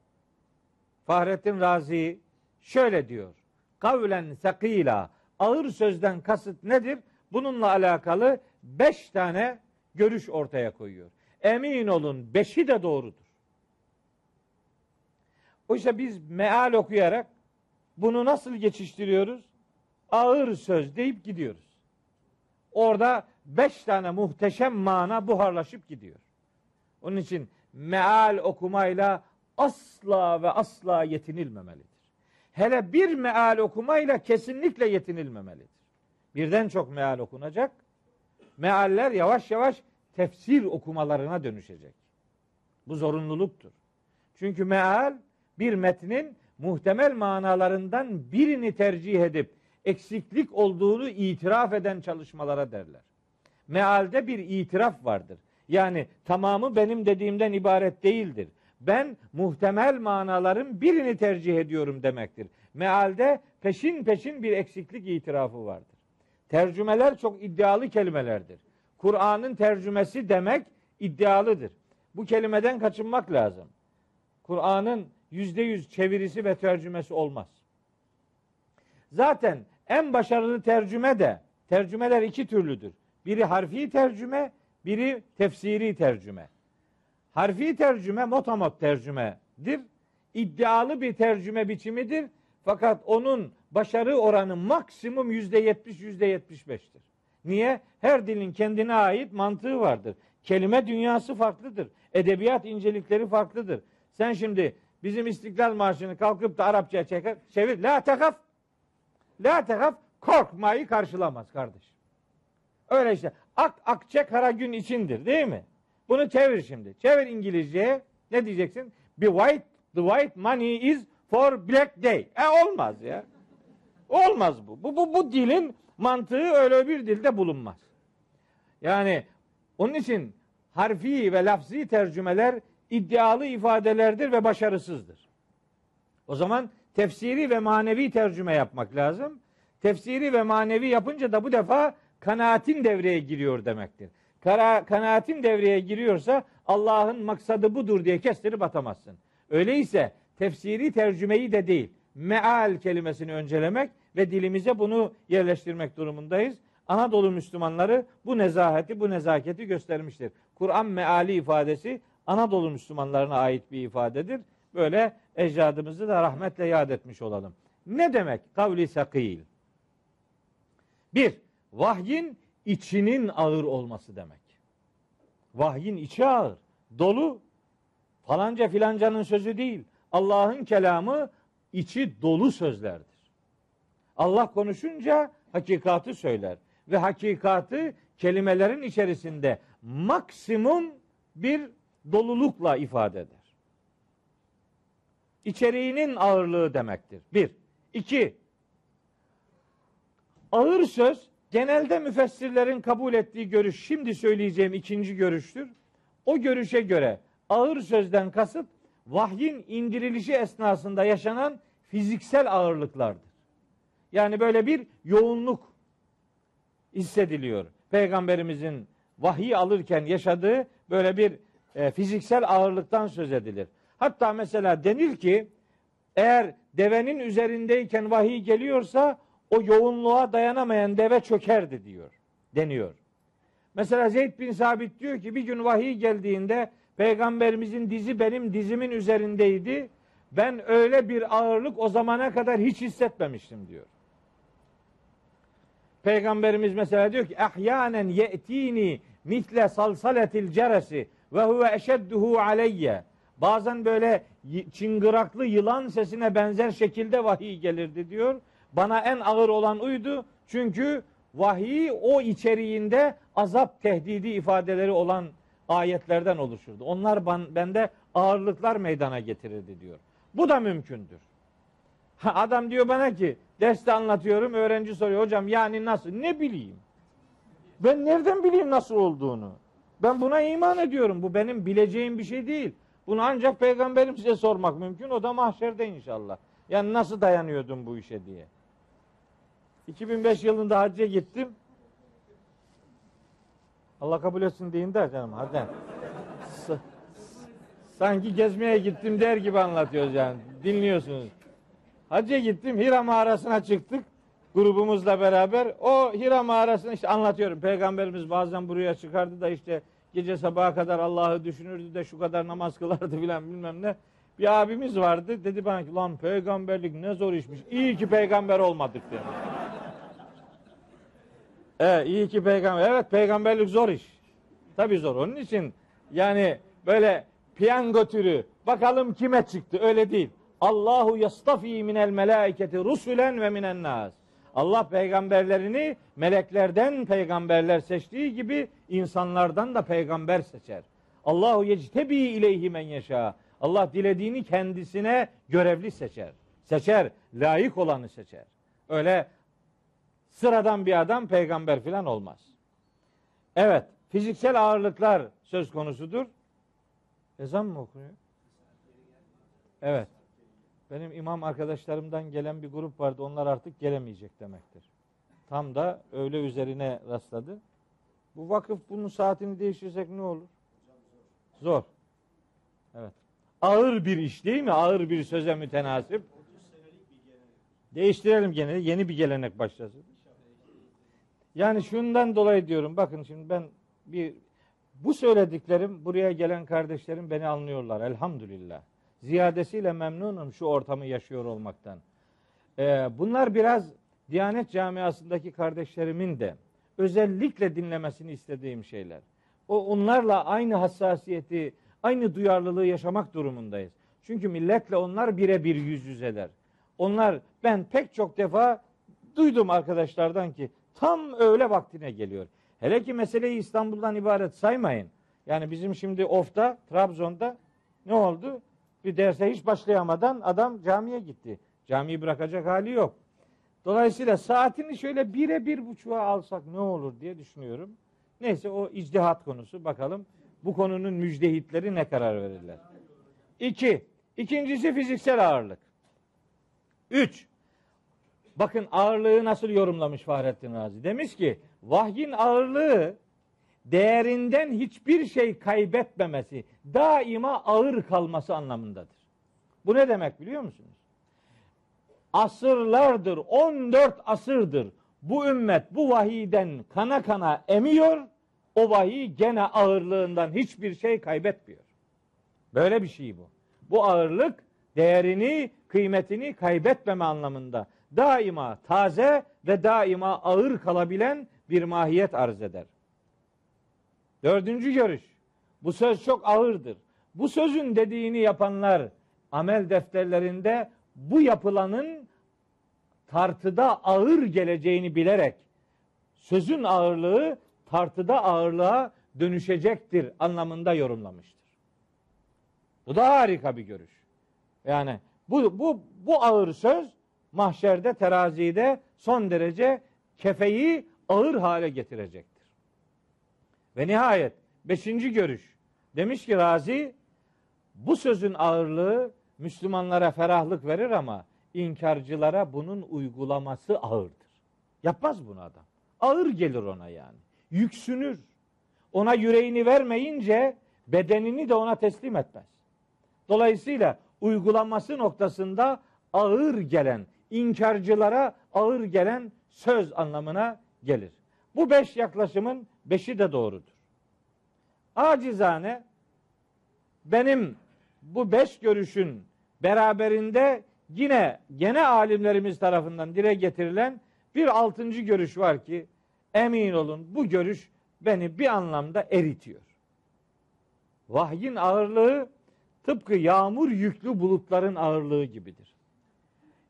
Fahrettin Razi şöyle diyor. Kavlen sekila ağır sözden kasıt nedir? Bununla alakalı beş tane görüş ortaya koyuyor. Emin olun beşi de doğrudur. Oysa biz meal okuyarak bunu nasıl geçiştiriyoruz? Ağır söz deyip gidiyoruz. Orada beş tane muhteşem mana buharlaşıp gidiyor. Onun için meal okumayla asla ve asla yetinilmemelidir. Hele bir meal okumayla kesinlikle yetinilmemelidir. Birden çok meal okunacak. Mealler yavaş yavaş tefsir okumalarına dönüşecek. Bu zorunluluktur. Çünkü meal bir metnin muhtemel manalarından birini tercih edip eksiklik olduğunu itiraf eden çalışmalara derler. Mealde bir itiraf vardır. Yani tamamı benim dediğimden ibaret değildir. Ben muhtemel manaların birini tercih ediyorum demektir. Mealde peşin peşin bir eksiklik itirafı vardır. Tercümeler çok iddialı kelimelerdir. Kur'an'ın tercümesi demek iddialıdır. Bu kelimeden kaçınmak lazım. Kur'an'ın yüzde yüz çevirisi ve tercümesi olmaz. Zaten en başarılı tercüme de tercümeler iki türlüdür. Biri harfi tercüme, biri tefsiri tercüme. Harfi tercüme motomot tercümedir. İddialı bir tercüme biçimidir. Fakat onun başarı oranı maksimum yüzde yetmiş, yüzde yetmiş beştir. Niye? Her dilin kendine ait mantığı vardır. Kelime dünyası farklıdır. Edebiyat incelikleri farklıdır. Sen şimdi bizim İstiklal Marşı'nı kalkıp da Arapçaya çevir. La tekaf. La tekaf korkmayı karşılamaz kardeş. Öyle işte. Ak akçe kara gün içindir değil mi? Bunu çevir şimdi. Çevir İngilizceye. Ne diyeceksin? The white, the white money is for black day. E olmaz ya. Olmaz bu. Bu, bu, bu dilin mantığı öyle bir dilde bulunmaz. Yani onun için harfi ve lafzi tercümeler iddialı ifadelerdir ve başarısızdır. O zaman tefsiri ve manevi tercüme yapmak lazım. Tefsiri ve manevi yapınca da bu defa kanaatin devreye giriyor demektir. Kara, kanaatin devreye giriyorsa Allah'ın maksadı budur diye kestirip atamazsın. Öyleyse tefsiri tercümeyi de değil, meal kelimesini öncelemek ve dilimize bunu yerleştirmek durumundayız. Anadolu Müslümanları bu nezaheti, bu nezaketi göstermiştir. Kur'an meali ifadesi Anadolu Müslümanlarına ait bir ifadedir. Böyle ecdadımızı da rahmetle yad etmiş olalım. Ne demek kavli sakil? Bir, vahyin içinin ağır olması demek. Vahyin içi ağır, dolu. Falanca filancanın sözü değil. Allah'ın kelamı içi dolu sözlerdir. Allah konuşunca hakikatı söyler ve hakikatı kelimelerin içerisinde maksimum bir dolulukla ifade eder. İçeriğinin ağırlığı demektir. Bir. İki. Ağır söz genelde müfessirlerin kabul ettiği görüş şimdi söyleyeceğim ikinci görüştür. O görüşe göre ağır sözden kasıt vahyin indirilişi esnasında yaşanan fiziksel ağırlıklardır. Yani böyle bir yoğunluk hissediliyor. Peygamberimizin vahiy alırken yaşadığı böyle bir e, fiziksel ağırlıktan söz edilir. Hatta mesela denir ki eğer devenin üzerindeyken vahiy geliyorsa o yoğunluğa dayanamayan deve çökerdi diyor. Deniyor. Mesela Zeyd bin Sabit diyor ki bir gün vahiy geldiğinde peygamberimizin dizi benim dizimin üzerindeydi. Ben öyle bir ağırlık o zamana kadar hiç hissetmemiştim diyor. Peygamberimiz mesela diyor ki ahyanen ye'tini misle salsaletil ceresi ve huve eşedduhu aleyye. Bazen böyle çıngıraklı yılan sesine benzer şekilde vahiy gelirdi diyor. Bana en ağır olan uydu. Çünkü vahiy o içeriğinde azap tehdidi ifadeleri olan ayetlerden oluşurdu. Onlar bende ağırlıklar meydana getirirdi diyor. Bu da mümkündür. Adam diyor bana ki derste anlatıyorum öğrenci soruyor hocam yani nasıl ne bileyim. Ben nereden bileyim nasıl olduğunu? Ben buna iman ediyorum. Bu benim bileceğim bir şey değil. Bunu ancak peygamberim size sormak mümkün. O da mahşerde inşallah. Yani nasıl dayanıyordun bu işe diye. 2005 yılında hacca gittim. Allah kabul etsin deyin de canım hadi. Sanki gezmeye gittim der gibi anlatıyoruz yani. Dinliyorsunuz. Hacca gittim Hira mağarasına çıktık grubumuzla beraber. O Hira mağarasını işte anlatıyorum. Peygamberimiz bazen buraya çıkardı da işte gece sabaha kadar Allah'ı düşünürdü de şu kadar namaz kılardı filan bilmem ne. Bir abimiz vardı dedi bana ki lan peygamberlik ne zor işmiş. İyi ki peygamber olmadık dedi. Evet iyi ki peygamber. Evet peygamberlik zor iş. Tabi zor. Onun için yani böyle piyango türü bakalım kime çıktı öyle değil. Allahu yastafi minel melaiketi rusulen ve minen nas. Allah peygamberlerini meleklerden peygamberler seçtiği gibi insanlardan da peygamber seçer. Allahu yectebi ileyhi men yeşâ. Allah dilediğini kendisine görevli seçer. Seçer, layık olanı seçer. Öyle sıradan bir adam peygamber filan olmaz. Evet, fiziksel ağırlıklar söz konusudur. Ezan mı okunuyor? Evet. Benim imam arkadaşlarımdan gelen bir grup vardı. Onlar artık gelemeyecek demektir. Tam da öyle üzerine rastladı. Bu vakıf bunun saatini değiştirsek ne olur? Zor. Evet. Ağır bir iş değil mi? Ağır bir söze mütenasip. Değiştirelim gene. Yeni bir gelenek başlasın. Yani şundan dolayı diyorum. Bakın şimdi ben bir bu söylediklerim buraya gelen kardeşlerim beni anlıyorlar. Elhamdülillah ziyadesiyle memnunum şu ortamı yaşıyor olmaktan. Ee, bunlar biraz Diyanet camiasındaki kardeşlerimin de özellikle dinlemesini istediğim şeyler. O onlarla aynı hassasiyeti, aynı duyarlılığı yaşamak durumundayız. Çünkü milletle onlar birebir yüz yüzeler. Onlar ben pek çok defa duydum arkadaşlardan ki tam öğle vaktine geliyor. Hele ki meseleyi İstanbul'dan ibaret saymayın. Yani bizim şimdi Of'ta, Trabzon'da ne oldu? Bir derse hiç başlayamadan adam camiye gitti. Camiyi bırakacak hali yok. Dolayısıyla saatini şöyle bire bir buçuğa alsak ne olur diye düşünüyorum. Neyse o icdihat konusu. Bakalım bu konunun müjdehitleri ne karar verirler. İki. İkincisi fiziksel ağırlık. Üç. Bakın ağırlığı nasıl yorumlamış Fahrettin Razi. Demiş ki vahyin ağırlığı değerinden hiçbir şey kaybetmemesi, daima ağır kalması anlamındadır. Bu ne demek biliyor musunuz? Asırlardır, 14 asırdır bu ümmet bu vahiyden kana kana emiyor, o vahiy gene ağırlığından hiçbir şey kaybetmiyor. Böyle bir şey bu. Bu ağırlık değerini, kıymetini kaybetmeme anlamında daima taze ve daima ağır kalabilen bir mahiyet arz eder. Dördüncü görüş. Bu söz çok ağırdır. Bu sözün dediğini yapanlar amel defterlerinde bu yapılanın tartıda ağır geleceğini bilerek sözün ağırlığı tartıda ağırlığa dönüşecektir anlamında yorumlamıştır. Bu da harika bir görüş. Yani bu bu bu ağır söz mahşerde terazide son derece kefeyi ağır hale getirecektir. Ve nihayet beşinci görüş. Demiş ki Razi bu sözün ağırlığı Müslümanlara ferahlık verir ama inkarcılara bunun uygulaması ağırdır. Yapmaz bunu adam. Ağır gelir ona yani. Yüksünür. Ona yüreğini vermeyince bedenini de ona teslim etmez. Dolayısıyla uygulaması noktasında ağır gelen, inkarcılara ağır gelen söz anlamına gelir. Bu beş yaklaşımın beşi de doğrudur. Acizane benim bu beş görüşün beraberinde yine gene alimlerimiz tarafından dile getirilen bir altıncı görüş var ki emin olun bu görüş beni bir anlamda eritiyor. Vahyin ağırlığı tıpkı yağmur yüklü bulutların ağırlığı gibidir.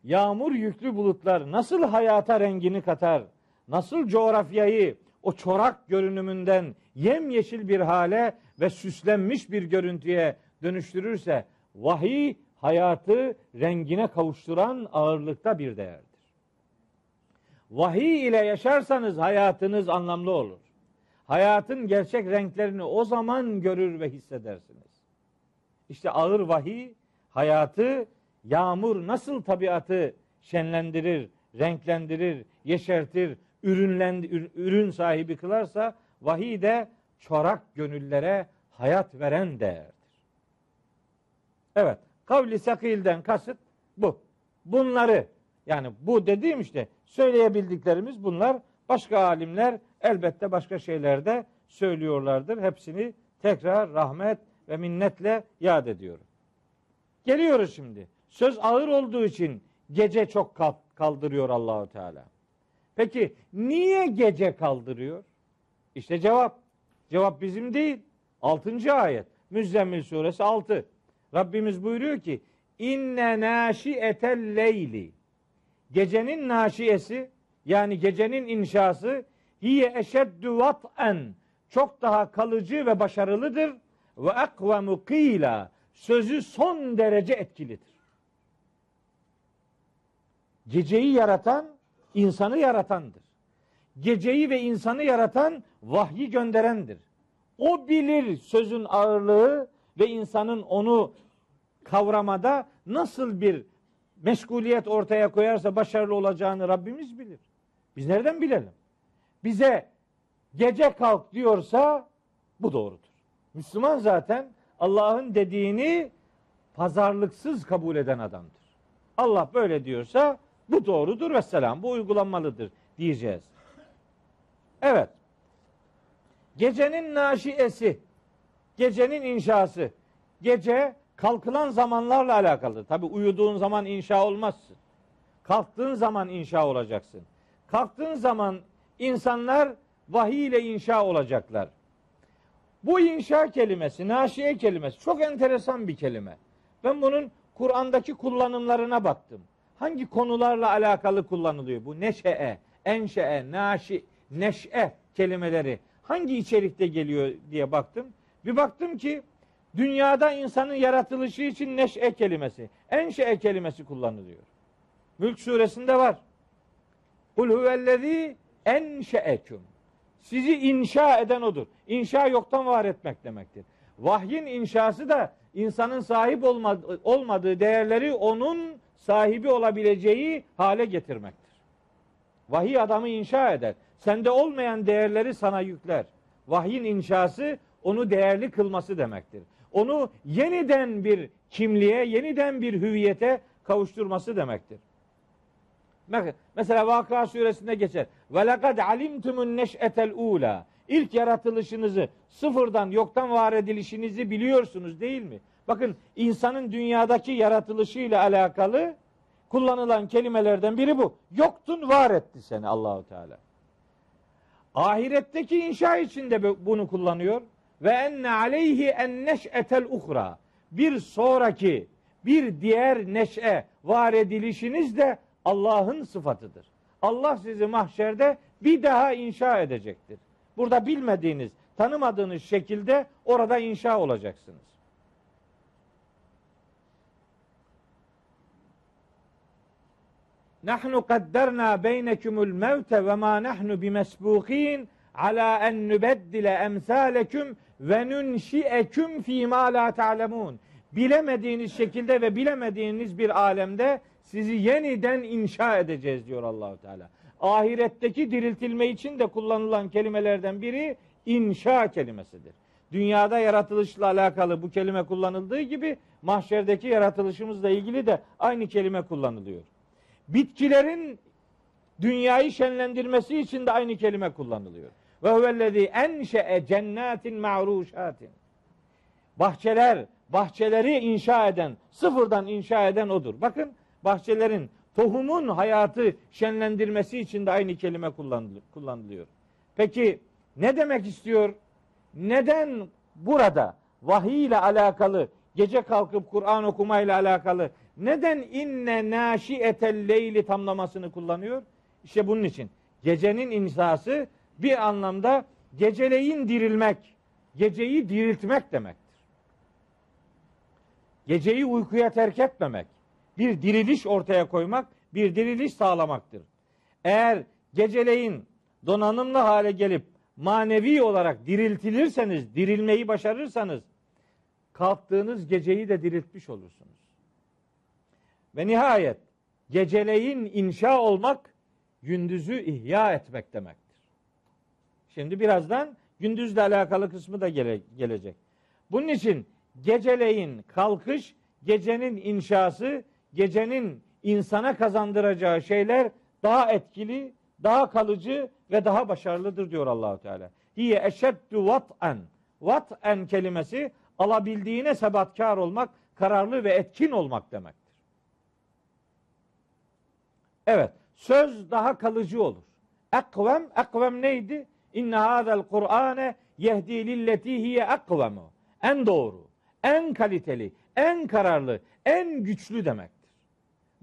Yağmur yüklü bulutlar nasıl hayata rengini katar, nasıl coğrafyayı o çorak görünümünden yemyeşil bir hale ve süslenmiş bir görüntüye dönüştürürse vahiy hayatı rengine kavuşturan ağırlıkta bir değerdir. Vahiy ile yaşarsanız hayatınız anlamlı olur. Hayatın gerçek renklerini o zaman görür ve hissedersiniz. İşte ağır vahiy hayatı yağmur nasıl tabiatı şenlendirir, renklendirir, yeşertir, ürünlendi, ürün sahibi kılarsa vahiy de çorak gönüllere hayat veren değerdir. Evet, kavli sakilden kasıt bu. Bunları yani bu dediğim işte söyleyebildiklerimiz bunlar. Başka alimler elbette başka şeylerde söylüyorlardır. Hepsini tekrar rahmet ve minnetle yad ediyorum. Geliyoruz şimdi. Söz ağır olduğu için gece çok kaldırıyor Allahu Teala. Peki niye gece kaldırıyor? İşte cevap. Cevap bizim değil. 6. ayet. Müzzemmil suresi 6. Rabbimiz buyuruyor ki inne naşiyetel leyli gecenin naşiyesi yani gecenin inşası hiye eşeddü vat'en çok daha kalıcı ve başarılıdır ve ekvemu kıyla sözü son derece etkilidir. Geceyi yaratan insanı yaratandır. Geceyi ve insanı yaratan vahyi gönderendir. O bilir sözün ağırlığı ve insanın onu kavramada nasıl bir meşguliyet ortaya koyarsa başarılı olacağını Rabbimiz bilir. Biz nereden bilelim? Bize gece kalk diyorsa bu doğrudur. Müslüman zaten Allah'ın dediğini pazarlıksız kabul eden adamdır. Allah böyle diyorsa bu doğrudur ve selam. Bu uygulanmalıdır diyeceğiz. Evet. Gecenin naşiyesi, gecenin inşası. Gece kalkılan zamanlarla alakalı. Tabi uyuduğun zaman inşa olmazsın. Kalktığın zaman inşa olacaksın. Kalktığın zaman insanlar vahiy ile inşa olacaklar. Bu inşa kelimesi, naşiye kelimesi çok enteresan bir kelime. Ben bunun Kur'an'daki kullanımlarına baktım. Hangi konularla alakalı kullanılıyor bu neşe, enşe, naşi, neşe kelimeleri hangi içerikte geliyor diye baktım. Bir baktım ki dünyada insanın yaratılışı için neşe kelimesi, enşe kelimesi kullanılıyor. Mülk suresinde var. Kul huvellezî enşeeküm. Sizi inşa eden odur. İnşa yoktan var etmek demektir. Vahyin inşası da insanın sahip olmadığı değerleri onun sahibi olabileceği hale getirmektir. Vahiy adamı inşa eder. Sende olmayan değerleri sana yükler. Vahyin inşası onu değerli kılması demektir. Onu yeniden bir kimliğe, yeniden bir hüviyete kavuşturması demektir. Mesela Vakıa suresinde geçer. Ve lekad alimtumun neş'etel ula. İlk yaratılışınızı, sıfırdan, yoktan var edilişinizi biliyorsunuz değil mi? Bakın insanın dünyadaki yaratılışıyla alakalı kullanılan kelimelerden biri bu. Yoktun var etti seni Allahu Teala. Ahiretteki inşa için de bunu kullanıyor. Ve enne aleyhi en neş'etel uhra. Bir sonraki, bir diğer neşe var edilişiniz de Allah'ın sıfatıdır. Allah sizi mahşerde bir daha inşa edecektir. Burada bilmediğiniz, tanımadığınız şekilde orada inşa olacaksınız. Nahnu kadderna beynekumul mevte ve ma nahnu bimesbukin ala en nubeddile emsaleküm ve nunşieküm fi ma la ta'lemun. Bilemediğiniz şekilde ve bilemediğiniz bir alemde sizi yeniden inşa edeceğiz diyor Allahu Teala. Ahiretteki diriltilme için de kullanılan kelimelerden biri inşa kelimesidir. Dünyada yaratılışla alakalı bu kelime kullanıldığı gibi mahşerdeki yaratılışımızla ilgili de aynı kelime kullanılıyor. Bitkilerin dünyayı şenlendirmesi için de aynı kelime kullanılıyor. Ve huvellezî enşe'e cennetin ma'ruşatin. Bahçeler, bahçeleri inşa eden, sıfırdan inşa eden odur. Bakın bahçelerin, tohumun hayatı şenlendirmesi için de aynı kelime kullanılıyor. Peki ne demek istiyor? Neden burada vahiy ile alakalı, gece kalkıp Kur'an okumayla alakalı neden inne naşiyetel leyli tamlamasını kullanıyor? İşte bunun için. Gecenin insası bir anlamda geceleyin dirilmek, geceyi diriltmek demektir. Geceyi uykuya terk etmemek, bir diriliş ortaya koymak, bir diriliş sağlamaktır. Eğer geceleyin donanımlı hale gelip manevi olarak diriltilirseniz, dirilmeyi başarırsanız kalktığınız geceyi de diriltmiş olursunuz. Ve nihayet geceleyin inşa olmak gündüzü ihya etmek demektir. Şimdi birazdan gündüzle alakalı kısmı da gele, gelecek. Bunun için geceleyin kalkış, gecenin inşası, gecenin insana kazandıracağı şeyler daha etkili, daha kalıcı ve daha başarılıdır diyor Allahu Teala. Hiye eşeddu vat'en. Vat'en kelimesi alabildiğine sebatkar olmak, kararlı ve etkin olmak demektir. Evet, söz daha kalıcı olur. Ekvem, ekvem neydi? İnne hadel Kur'ane yehdi lilleti hiye ekvemu. En doğru, en kaliteli, en kararlı, en güçlü demektir.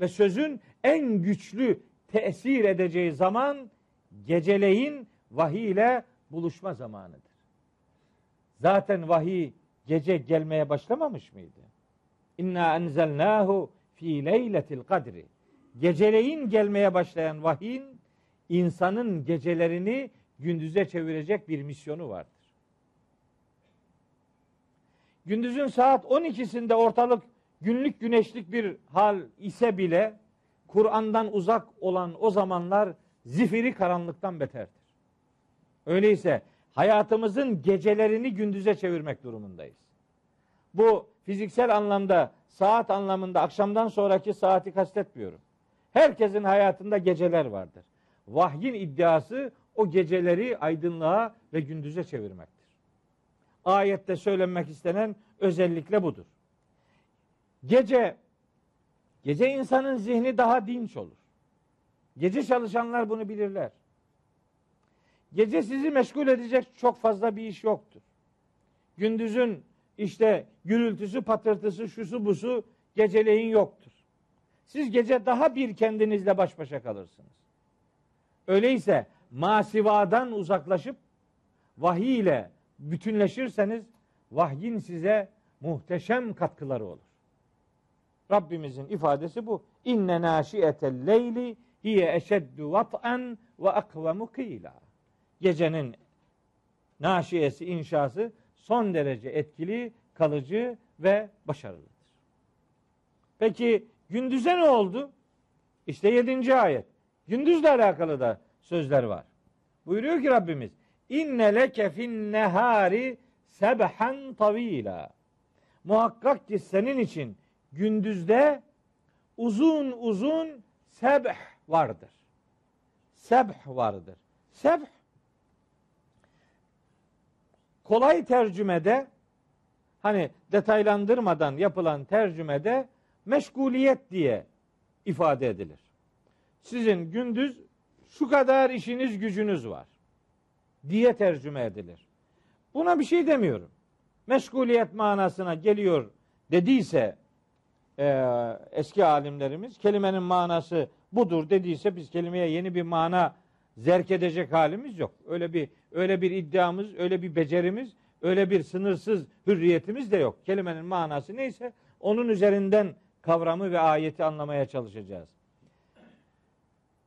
Ve sözün en güçlü tesir edeceği zaman geceleyin vahiy ile buluşma zamanıdır. Zaten vahiy gece gelmeye başlamamış mıydı? İnna enzelnahu fi leyletil kadri. Geceleyin gelmeye başlayan vahiyin insanın gecelerini gündüze çevirecek bir misyonu vardır. Gündüzün saat 12'sinde ortalık günlük güneşlik bir hal ise bile Kur'an'dan uzak olan o zamanlar zifiri karanlıktan beterdir. Öyleyse hayatımızın gecelerini gündüze çevirmek durumundayız. Bu fiziksel anlamda, saat anlamında akşamdan sonraki saati kastetmiyorum. Herkesin hayatında geceler vardır. Vahyin iddiası o geceleri aydınlığa ve gündüze çevirmektir. Ayette söylenmek istenen özellikle budur. Gece gece insanın zihni daha dinç olur. Gece çalışanlar bunu bilirler. Gece sizi meşgul edecek çok fazla bir iş yoktur. Gündüzün işte gürültüsü, patırtısı, şusu busu geceleyin yoktur. Siz gece daha bir kendinizle baş başa kalırsınız. Öyleyse masivadan uzaklaşıp vahiy ile bütünleşirseniz vahyin size muhteşem katkıları olur. Rabbimizin ifadesi bu. İnne naşiyetel leyli hiye eşeddu vat'an ve akvemu kıyla. Gecenin naşiyesi, inşası son derece etkili, kalıcı ve başarılıdır. Peki gündüze ne oldu? İşte yedinci ayet. Gündüzle alakalı da sözler var. Buyuruyor ki Rabbimiz İnne leke fin nehari sebhan tavila. Muhakkak ki senin için gündüzde uzun uzun sebh vardır. Sebh vardır. Sebh kolay tercümede hani detaylandırmadan yapılan tercümede meşguliyet diye ifade edilir. Sizin gündüz şu kadar işiniz gücünüz var diye tercüme edilir. Buna bir şey demiyorum. Meşguliyet manasına geliyor dediyse e, eski alimlerimiz kelimenin manası budur dediyse biz kelimeye yeni bir mana zerk edecek halimiz yok. Öyle bir öyle bir iddiamız, öyle bir becerimiz, öyle bir sınırsız hürriyetimiz de yok. Kelimenin manası neyse onun üzerinden kavramı ve ayeti anlamaya çalışacağız.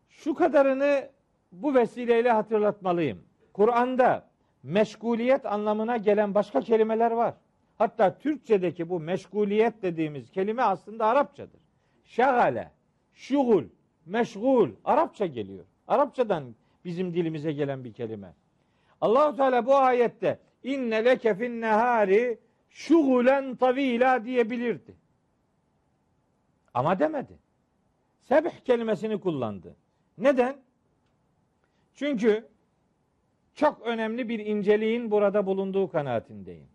Şu kadarını bu vesileyle hatırlatmalıyım. Kur'an'da meşguliyet anlamına gelen başka kelimeler var. Hatta Türkçedeki bu meşguliyet dediğimiz kelime aslında Arapçadır. Şagale, şugul, meşgul Arapça geliyor. Arapçadan bizim dilimize gelen bir kelime. Allahu Teala bu ayette inne leke fin nehari şugulen tavila diyebilirdi. Ama demedi. Sebh kelimesini kullandı. Neden? Çünkü çok önemli bir inceliğin burada bulunduğu kanaatindeyim.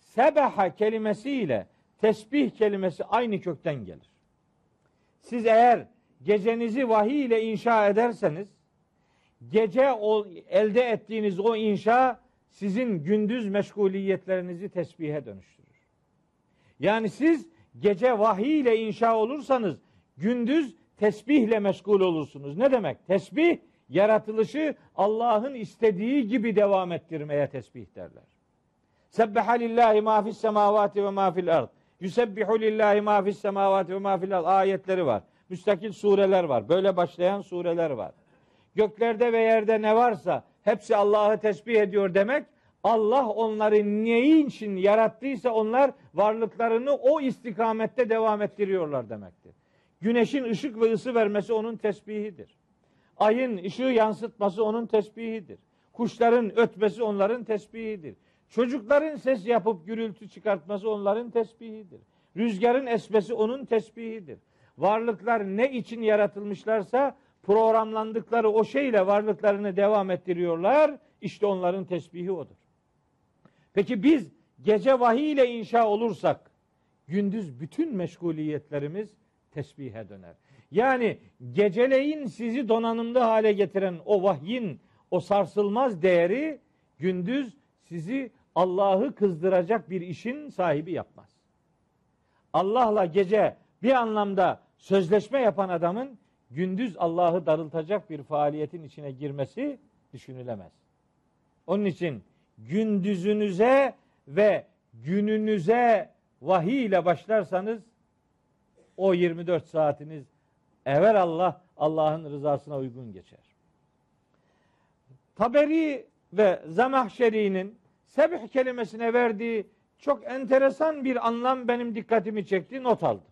Sebaha kelimesiyle tesbih kelimesi aynı kökten gelir. Siz eğer gecenizi vahiy ile inşa ederseniz gece o, elde ettiğiniz o inşa sizin gündüz meşguliyetlerinizi tesbihe dönüştürür. Yani siz gece vahiy ile inşa olursanız gündüz tesbihle meşgul olursunuz. Ne demek? Tesbih yaratılışı Allah'ın istediği gibi devam ettirmeye tesbih derler. Sebbeha lillahi ma fis semavati ve ma fil ard. Yusebbihu lillahi ma fis semavati ve ma fil ard. Ayetleri var. Müstakil sureler var. Böyle başlayan sureler var. Göklerde ve yerde ne varsa hepsi Allah'ı tesbih ediyor demek. Allah onları neyin için yarattıysa onlar varlıklarını o istikamette devam ettiriyorlar demektir. Güneşin ışık ve ısı vermesi onun tesbihidir. Ayın ışığı yansıtması onun tesbihidir. Kuşların ötmesi onların tesbihidir. Çocukların ses yapıp gürültü çıkartması onların tesbihidir. Rüzgarın esmesi onun tesbihidir. Varlıklar ne için yaratılmışlarsa programlandıkları o şeyle varlıklarını devam ettiriyorlar. İşte onların tesbihi odur. Peki biz gece vahiy ile inşa olursak gündüz bütün meşguliyetlerimiz tesbihe döner. Yani geceleyin sizi donanımlı hale getiren o vahyin o sarsılmaz değeri gündüz sizi Allah'ı kızdıracak bir işin sahibi yapmaz. Allah'la gece bir anlamda sözleşme yapan adamın gündüz Allah'ı darıltacak bir faaliyetin içine girmesi düşünülemez. Onun için gündüzünüze ve gününüze vahiy ile başlarsanız o 24 saatiniz ever Allah Allah'ın rızasına uygun geçer. Taberi ve Zemahşeri'nin sebih kelimesine verdiği çok enteresan bir anlam benim dikkatimi çekti, not aldım.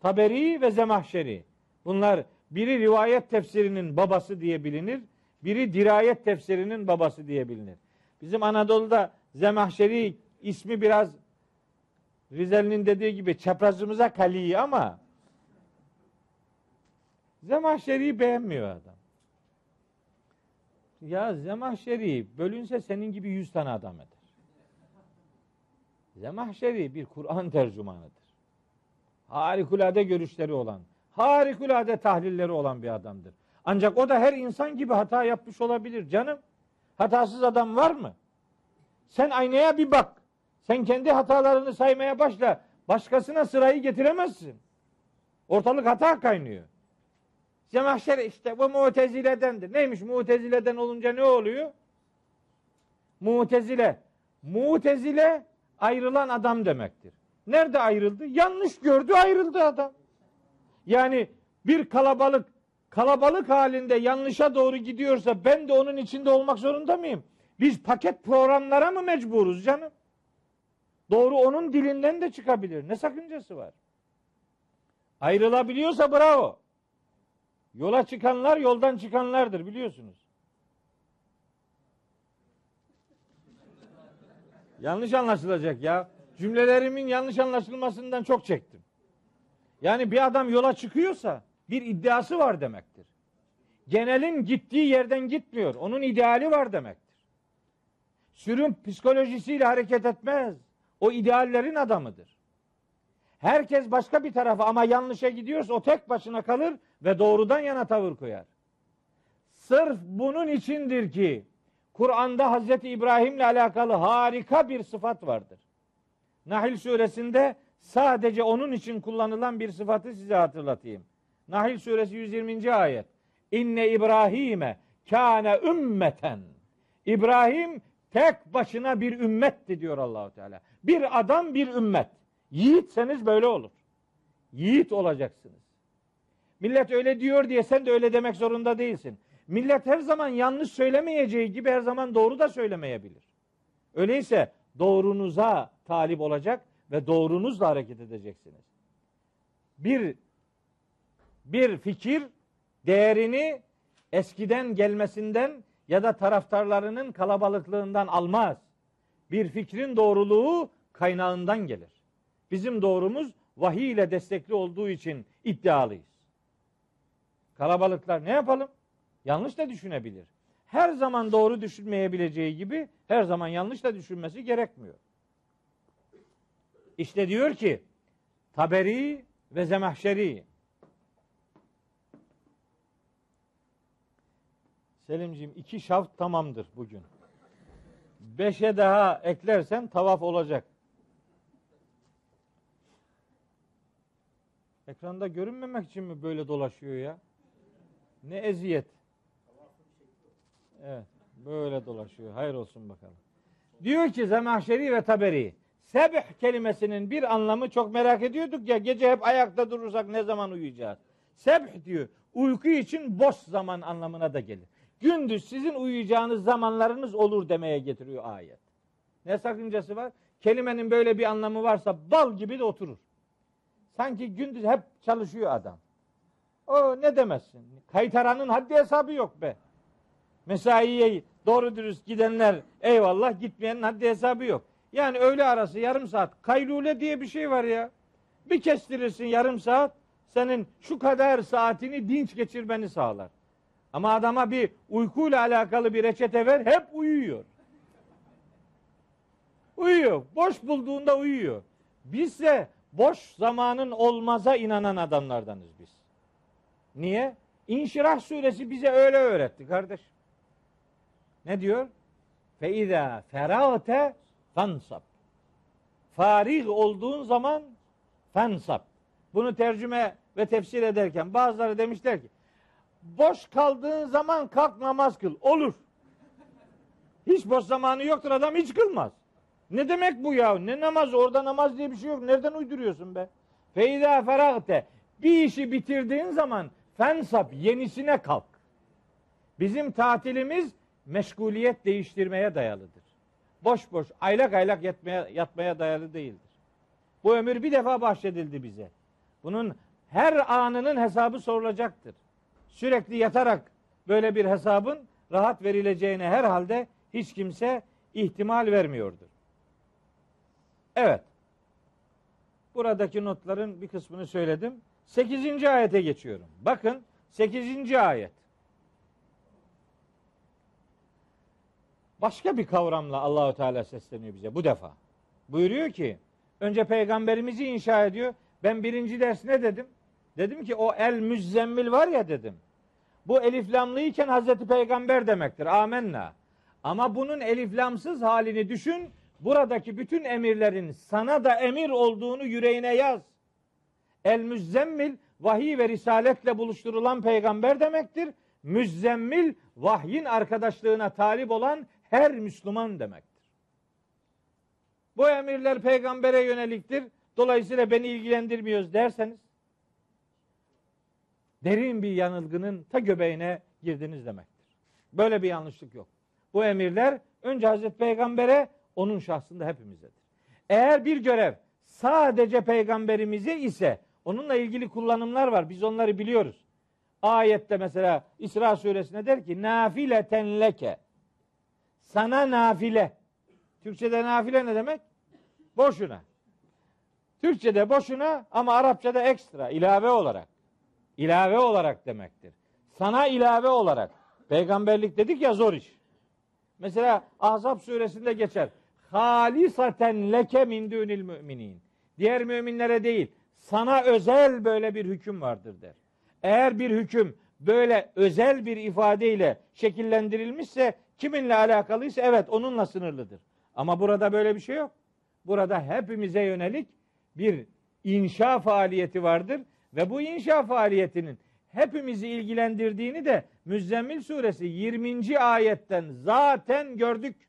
Taberi ve Zemahşeri. Bunlar biri rivayet tefsirinin babası diye bilinir, biri dirayet tefsirinin babası diye bilinir. Bizim Anadolu'da Zemahşeri ismi biraz Rizeli'nin dediği gibi çaprazımıza kaliyi ama Zemahşeri'yi beğenmiyor adam. Ya Zemahşeri bölünse senin gibi yüz tane adam eder. Zemahşeri bir Kur'an tercümanıdır. Harikulade görüşleri olan, harikulade tahlilleri olan bir adamdır. Ancak o da her insan gibi hata yapmış olabilir canım. Hatasız adam var mı? Sen aynaya bir bak. Sen kendi hatalarını saymaya başla. Başkasına sırayı getiremezsin. Ortalık hata kaynıyor. Zemahşer işte bu muteziledendir. Neymiş mutezileden olunca ne oluyor? Mutezile. Mutezile ayrılan adam demektir. Nerede ayrıldı? Yanlış gördü ayrıldı adam. Yani bir kalabalık kalabalık halinde yanlışa doğru gidiyorsa ben de onun içinde olmak zorunda mıyım? Biz paket programlara mı mecburuz canım? Doğru onun dilinden de çıkabilir. Ne sakıncası var? Ayrılabiliyorsa bravo. Yola çıkanlar yoldan çıkanlardır biliyorsunuz. Yanlış anlaşılacak ya. Cümlelerimin yanlış anlaşılmasından çok çektim. Yani bir adam yola çıkıyorsa bir iddiası var demektir. Genelin gittiği yerden gitmiyor. Onun ideali var demektir. Sürüm psikolojisiyle hareket etmez. O ideallerin adamıdır. Herkes başka bir tarafa ama yanlışa gidiyorsa o tek başına kalır ve doğrudan yana tavır koyar. Sırf bunun içindir ki Kur'an'da Hazreti İbrahim'le alakalı harika bir sıfat vardır. Nahil suresinde sadece onun için kullanılan bir sıfatı size hatırlatayım. Nahil suresi 120. ayet. İnne İbrahim'e kâne ümmeten. İbrahim tek başına bir ümmetti diyor Allahu Teala. Bir adam bir ümmet. Yiğitseniz böyle olur. Yiğit olacaksınız. Millet öyle diyor diye sen de öyle demek zorunda değilsin. Millet her zaman yanlış söylemeyeceği gibi her zaman doğru da söylemeyebilir. Öyleyse doğrunuza talip olacak ve doğrunuzla hareket edeceksiniz. Bir bir fikir değerini eskiden gelmesinden ya da taraftarlarının kalabalıklığından almaz. Bir fikrin doğruluğu kaynağından gelir. Bizim doğrumuz vahiy ile destekli olduğu için iddialıyız. Kalabalıklar ne yapalım? Yanlış da düşünebilir. Her zaman doğru düşünmeyebileceği gibi her zaman yanlış da düşünmesi gerekmiyor. İşte diyor ki Taberi ve Zemahşeri Selimciğim iki şaft tamamdır bugün. Beşe daha eklersen tavaf olacak. Ekranda görünmemek için mi böyle dolaşıyor ya? Ne eziyet. Evet, böyle dolaşıyor. Hayır olsun bakalım. Diyor ki Zemahşeri ve Taberi. Sebih kelimesinin bir anlamı çok merak ediyorduk ya. Gece hep ayakta durursak ne zaman uyuyacağız? Sebih diyor. Uyku için boş zaman anlamına da gelir. Gündüz sizin uyuyacağınız zamanlarınız olur demeye getiriyor ayet. Ne sakıncası var? Kelimenin böyle bir anlamı varsa bal gibi de oturur. Sanki gündüz hep çalışıyor adam. O ne demezsin? Kaytaranın haddi hesabı yok be. Mesaiye doğru dürüst gidenler eyvallah gitmeyenin haddi hesabı yok. Yani öğle arası yarım saat kaylule diye bir şey var ya. Bir kestirirsin yarım saat senin şu kadar saatini dinç geçirmeni sağlar. Ama adama bir uykuyla alakalı bir reçete ver hep uyuyor. Uyuyor. Boş bulduğunda uyuyor. Bizse boş zamanın olmaza inanan adamlardanız biz. Niye? İnşirah suresi bize öyle öğretti kardeş. Ne diyor? Fe izâ ferâte fansab. Farih olduğun zaman fansab. Bunu tercüme ve tefsir ederken bazıları demişler ki boş kaldığın zaman kalk namaz kıl. Olur. Hiç boş zamanı yoktur adam hiç kılmaz. Ne demek bu ya? Ne namaz? Orada namaz diye bir şey yok. Nereden uyduruyorsun be? Feyda feragte. Bir işi bitirdiğin zaman fensap yenisine kalk. Bizim tatilimiz meşguliyet değiştirmeye dayalıdır. Boş boş aylak aylak yatmaya, yatmaya dayalı değildir. Bu ömür bir defa bahşedildi bize. Bunun her anının hesabı sorulacaktır. Sürekli yatarak böyle bir hesabın rahat verileceğine herhalde hiç kimse ihtimal vermiyordur. Evet. Buradaki notların bir kısmını söyledim. 8. ayete geçiyorum. Bakın 8. ayet. Başka bir kavramla Allahu Teala sesleniyor bize bu defa. Buyuruyor ki önce peygamberimizi inşa ediyor. Ben birinci ders ne dedim? Dedim ki o el müzzemmil var ya dedim. Bu eliflamlıyken Hazreti Peygamber demektir. Amenna. Ama bunun eliflamsız halini düşün. buradaki bütün emirlerin sana da emir olduğunu yüreğine yaz. El müzzemmil vahiy ve risaletle buluşturulan peygamber demektir. Müzzemmil vahyin arkadaşlığına talip olan her Müslüman demektir. Bu emirler peygambere yöneliktir. Dolayısıyla beni ilgilendirmiyoruz derseniz derin bir yanılgının ta göbeğine girdiniz demektir. Böyle bir yanlışlık yok. Bu emirler önce Hazreti Peygamber'e onun şahsında hepimizedir. Eğer bir görev sadece peygamberimize ise onunla ilgili kullanımlar var. Biz onları biliyoruz. Ayette mesela İsra suresine der ki nafile tenleke sana nafile. Türkçede nafile ne demek? Boşuna. Türkçede boşuna ama Arapçada ekstra, ilave olarak. İlave olarak demektir. Sana ilave olarak. Peygamberlik dedik ya zor iş. Mesela Ahzab suresinde geçer. Halisaten leke min dunil müminin. Diğer müminlere değil, sana özel böyle bir hüküm vardır der. Eğer bir hüküm böyle özel bir ifadeyle şekillendirilmişse kiminle alakalıysa evet onunla sınırlıdır. Ama burada böyle bir şey yok. Burada hepimize yönelik bir inşa faaliyeti vardır ve bu inşa faaliyetinin hepimizi ilgilendirdiğini de Müzzemmil suresi 20. ayetten zaten gördük.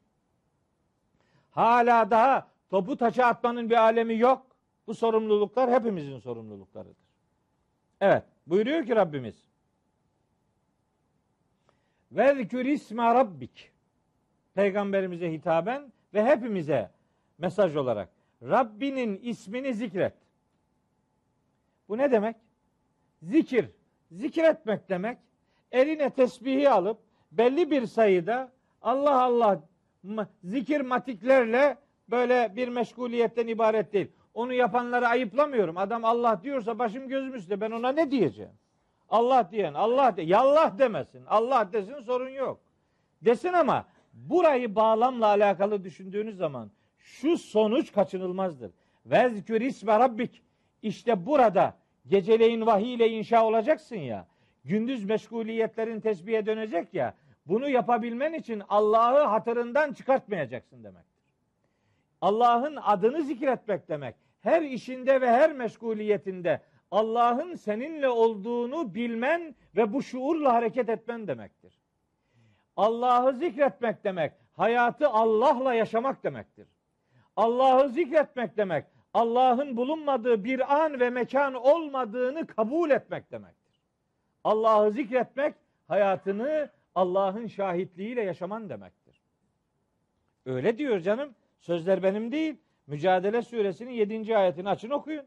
Hala daha topu taça atmanın bir alemi yok. Bu sorumluluklar hepimizin sorumluluklarıdır. Evet, buyuruyor ki Rabbimiz. Ve zikür isme rabbik. Peygamberimize hitaben ve hepimize mesaj olarak Rabbinin ismini zikret. Bu ne demek? Zikir, zikretmek demek. Eline tesbihi alıp belli bir sayıda Allah Allah zikir matiklerle böyle bir meşguliyetten ibaret değil. Onu yapanları ayıplamıyorum. Adam Allah diyorsa başım gözüm üstte ben ona ne diyeceğim? Allah diyen Allah de yallah demesin. Allah desin sorun yok. Desin ama burayı bağlamla alakalı düşündüğünüz zaman şu sonuç kaçınılmazdır. Vezkür isme rabbik. İşte burada geceleyin vahiy ile inşa olacaksın ya. Gündüz meşguliyetlerin tesbihe dönecek ya. Bunu yapabilmen için Allah'ı hatırından çıkartmayacaksın demektir. Allah'ın adını zikretmek demek. Her işinde ve her meşguliyetinde Allah'ın seninle olduğunu bilmen ve bu şuurla hareket etmen demektir. Allah'ı zikretmek demek, hayatı Allah'la yaşamak demektir. Allah'ı zikretmek demek, Allah'ın bulunmadığı bir an ve mekan olmadığını kabul etmek demektir. Allah'ı zikretmek, hayatını Allah'ın şahitliğiyle yaşaman demektir. Öyle diyor canım. Sözler benim değil. Mücadele suresinin 7. ayetini açın okuyun.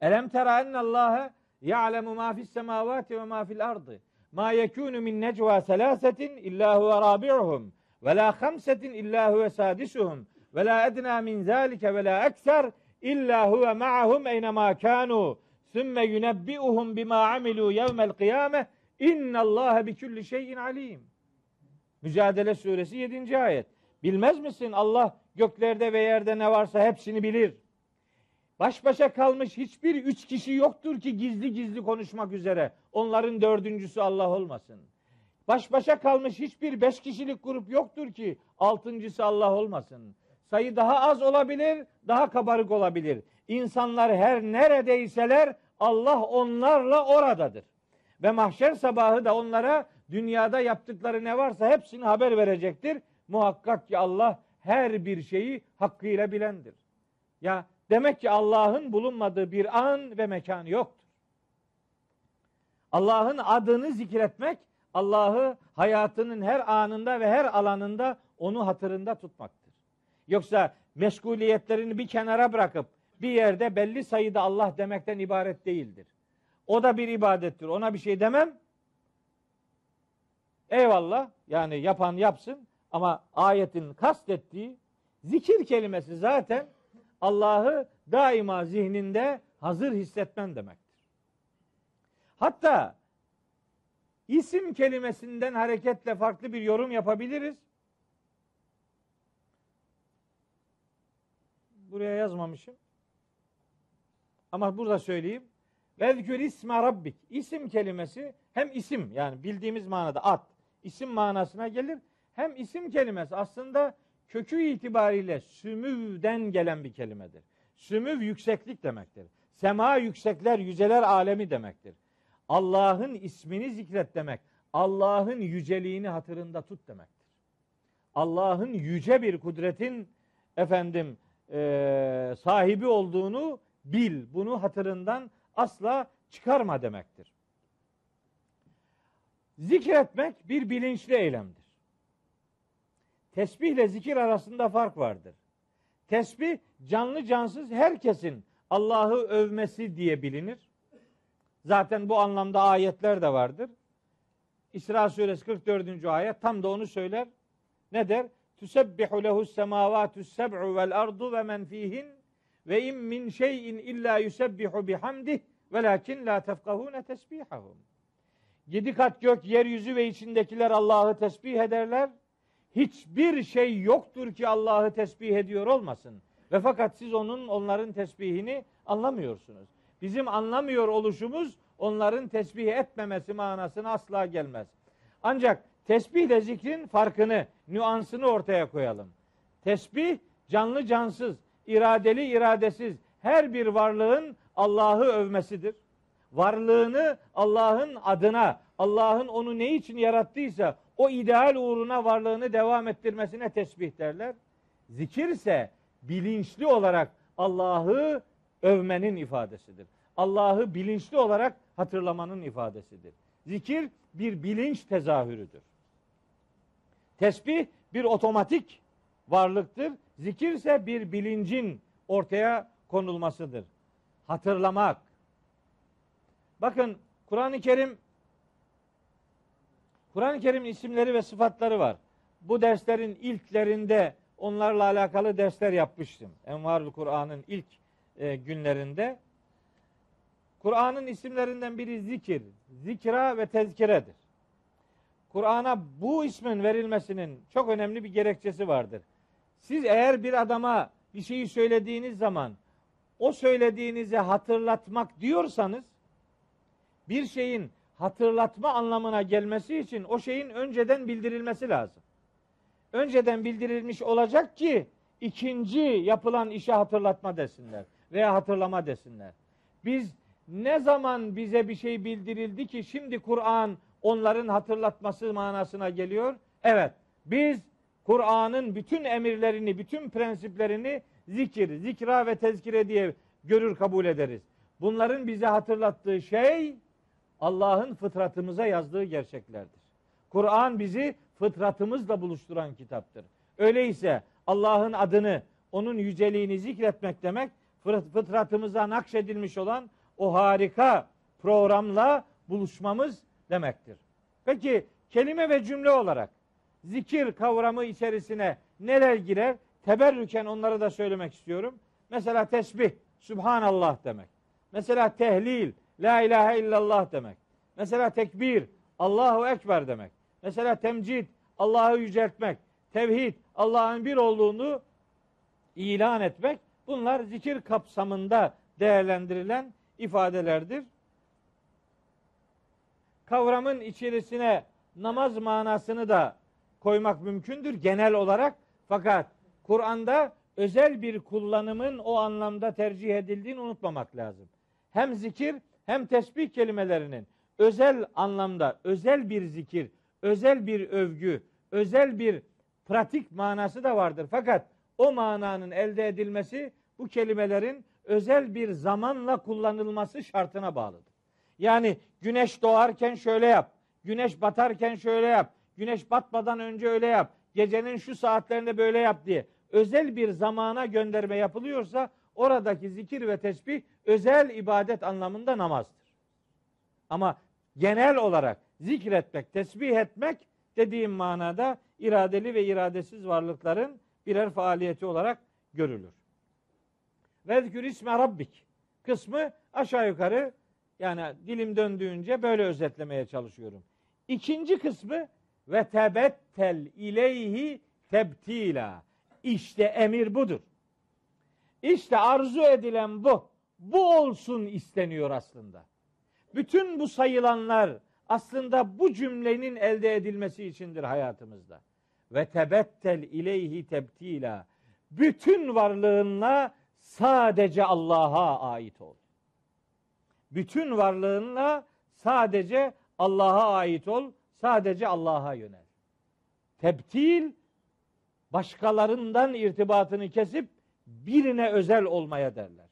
Elem tera ennallâhe ya'lemu ma fis semavati ve ma fil ardı. Ma yekunu min necva selasetin illa huve rabi'uhum ve la hamsetin illa huve sadisuhum ve la edna min zalike ve la ekser illa huve ma'ahum eynema kanu sümme yunebbi'uhum bima amilu yevmel kıyame innallâhe bi kulli şeyin alim. Mücadele suresi 7. ayet. Bilmez misin Allah göklerde ve yerde ne varsa hepsini bilir. Baş başa kalmış hiçbir üç kişi yoktur ki gizli gizli konuşmak üzere. Onların dördüncüsü Allah olmasın. Baş başa kalmış hiçbir beş kişilik grup yoktur ki altıncısı Allah olmasın. Sayı daha az olabilir, daha kabarık olabilir. İnsanlar her neredeyseler Allah onlarla oradadır. Ve mahşer sabahı da onlara dünyada yaptıkları ne varsa hepsini haber verecektir. Muhakkak ki Allah her bir şeyi hakkıyla bilendir. Ya demek ki Allah'ın bulunmadığı bir an ve mekan yoktur. Allah'ın adını zikretmek, Allah'ı hayatının her anında ve her alanında onu hatırında tutmaktır. Yoksa meşguliyetlerini bir kenara bırakıp bir yerde belli sayıda Allah demekten ibaret değildir. O da bir ibadettir. Ona bir şey demem. Eyvallah. Yani yapan yapsın. Ama ayetin kastettiği zikir kelimesi zaten Allah'ı daima zihninde hazır hissetmen demektir. Hatta isim kelimesinden hareketle farklı bir yorum yapabiliriz. Buraya yazmamışım. Ama burada söyleyeyim. Vezkür isme rabbik. İsim kelimesi hem isim yani bildiğimiz manada at. isim manasına gelir. Hem isim kelimesi aslında kökü itibariyle sümüvden gelen bir kelimedir. Sümüv yükseklik demektir. Sema yüksekler, yüceler alemi demektir. Allah'ın ismini zikret demek. Allah'ın yüceliğini hatırında tut demektir. Allah'ın yüce bir kudretin efendim e, sahibi olduğunu bil. Bunu hatırından asla çıkarma demektir. Zikretmek bir bilinçli eylemdir. Tesbihle zikir arasında fark vardır. Tesbih canlı cansız herkesin Allah'ı övmesi diye bilinir. Zaten bu anlamda ayetler de vardır. İsra suresi 44. ayet tam da onu söyler. Ne der? Tüsebbihu lehu's semavatü's seb'u vel ardu ve men fihin ve in min şeyin illa yusebbihu bihamdih velakin la tefkahune tesbihahum. Yedi kat gök, yeryüzü ve içindekiler Allah'ı tesbih ederler. Hiçbir şey yoktur ki Allah'ı tesbih ediyor olmasın. Ve fakat siz onun onların tesbihini anlamıyorsunuz. Bizim anlamıyor oluşumuz onların tesbih etmemesi manasına asla gelmez. Ancak tesbih ile zikrin farkını, nüansını ortaya koyalım. Tesbih canlı cansız, iradeli iradesiz her bir varlığın Allah'ı övmesidir. Varlığını Allah'ın adına, Allah'ın onu ne için yarattıysa o ideal uğruna varlığını devam ettirmesine tesbih derler. Zikir ise bilinçli olarak Allah'ı övmenin ifadesidir. Allah'ı bilinçli olarak hatırlamanın ifadesidir. Zikir bir bilinç tezahürüdür. Tesbih bir otomatik varlıktır. Zikir ise bir bilincin ortaya konulmasıdır. Hatırlamak. Bakın Kur'an-ı Kerim Kur'an-ı Kerim'in isimleri ve sıfatları var. Bu derslerin ilklerinde onlarla alakalı dersler yapmıştım. Envarul Kur'an'ın ilk e, günlerinde. Kur'an'ın isimlerinden biri zikir, zikra ve tezkiredir. Kur'an'a bu ismin verilmesinin çok önemli bir gerekçesi vardır. Siz eğer bir adama bir şeyi söylediğiniz zaman o söylediğinize hatırlatmak diyorsanız bir şeyin hatırlatma anlamına gelmesi için o şeyin önceden bildirilmesi lazım. Önceden bildirilmiş olacak ki ikinci yapılan işe hatırlatma desinler veya hatırlama desinler. Biz ne zaman bize bir şey bildirildi ki şimdi Kur'an onların hatırlatması manasına geliyor? Evet. Biz Kur'an'ın bütün emirlerini, bütün prensiplerini zikir, zikra ve tezkire diye görür kabul ederiz. Bunların bize hatırlattığı şey Allah'ın fıtratımıza yazdığı gerçeklerdir. Kur'an bizi fıtratımızla buluşturan kitaptır. Öyleyse Allah'ın adını, onun yüceliğini zikretmek demek fıtratımıza nakşedilmiş olan o harika programla buluşmamız demektir. Peki kelime ve cümle olarak zikir kavramı içerisine neler girer? Teberrüken onları da söylemek istiyorum. Mesela tesbih, Subhanallah demek. Mesela tehlil, La ilahe illallah demek. Mesela tekbir, Allahu Ekber demek. Mesela temcid, Allah'ı yüceltmek. Tevhid, Allah'ın bir olduğunu ilan etmek. Bunlar zikir kapsamında değerlendirilen ifadelerdir. Kavramın içerisine namaz manasını da koymak mümkündür genel olarak. Fakat Kur'an'da özel bir kullanımın o anlamda tercih edildiğini unutmamak lazım. Hem zikir hem tesbih kelimelerinin özel anlamda özel bir zikir, özel bir övgü, özel bir pratik manası da vardır. Fakat o mananın elde edilmesi bu kelimelerin özel bir zamanla kullanılması şartına bağlıdır. Yani güneş doğarken şöyle yap, güneş batarken şöyle yap, güneş batmadan önce öyle yap, gecenin şu saatlerinde böyle yap diye özel bir zamana gönderme yapılıyorsa oradaki zikir ve tesbih özel ibadet anlamında namazdır. Ama genel olarak zikretmek, tesbih etmek dediğim manada iradeli ve iradesiz varlıkların birer faaliyeti olarak görülür. Vezkür isme rabbik kısmı aşağı yukarı yani dilim döndüğünce böyle özetlemeye çalışıyorum. İkinci kısmı ve tebettel ileyhi tebtila. İşte emir budur. İşte arzu edilen bu. Bu olsun isteniyor aslında. Bütün bu sayılanlar aslında bu cümlenin elde edilmesi içindir hayatımızda. ve tebettel ileyhi tebtila. Bütün varlığınla sadece Allah'a ait ol. Bütün varlığınla sadece Allah'a ait ol. Sadece Allah'a yönel. Tebtil başkalarından irtibatını kesip birine özel olmaya derler.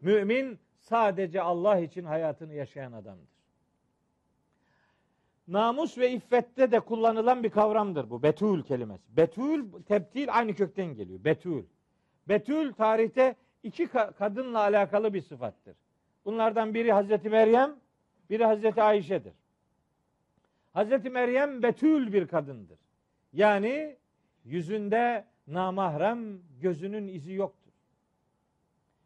Mümin sadece Allah için hayatını yaşayan adamdır. Namus ve iffette de kullanılan bir kavramdır bu. Betül kelimesi. Betül, tebtil aynı kökten geliyor. Betül. Betül tarihte iki kadınla alakalı bir sıfattır. Bunlardan biri Hazreti Meryem, biri Hazreti Ayşe'dir. Hazreti Meryem betül bir kadındır. Yani yüzünde namahrem gözünün izi yoktur.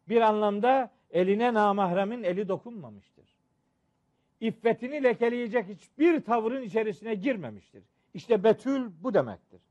Bir anlamda eline namahremin eli dokunmamıştır. İffetini lekeleyecek hiçbir tavrın içerisine girmemiştir. İşte betül bu demektir.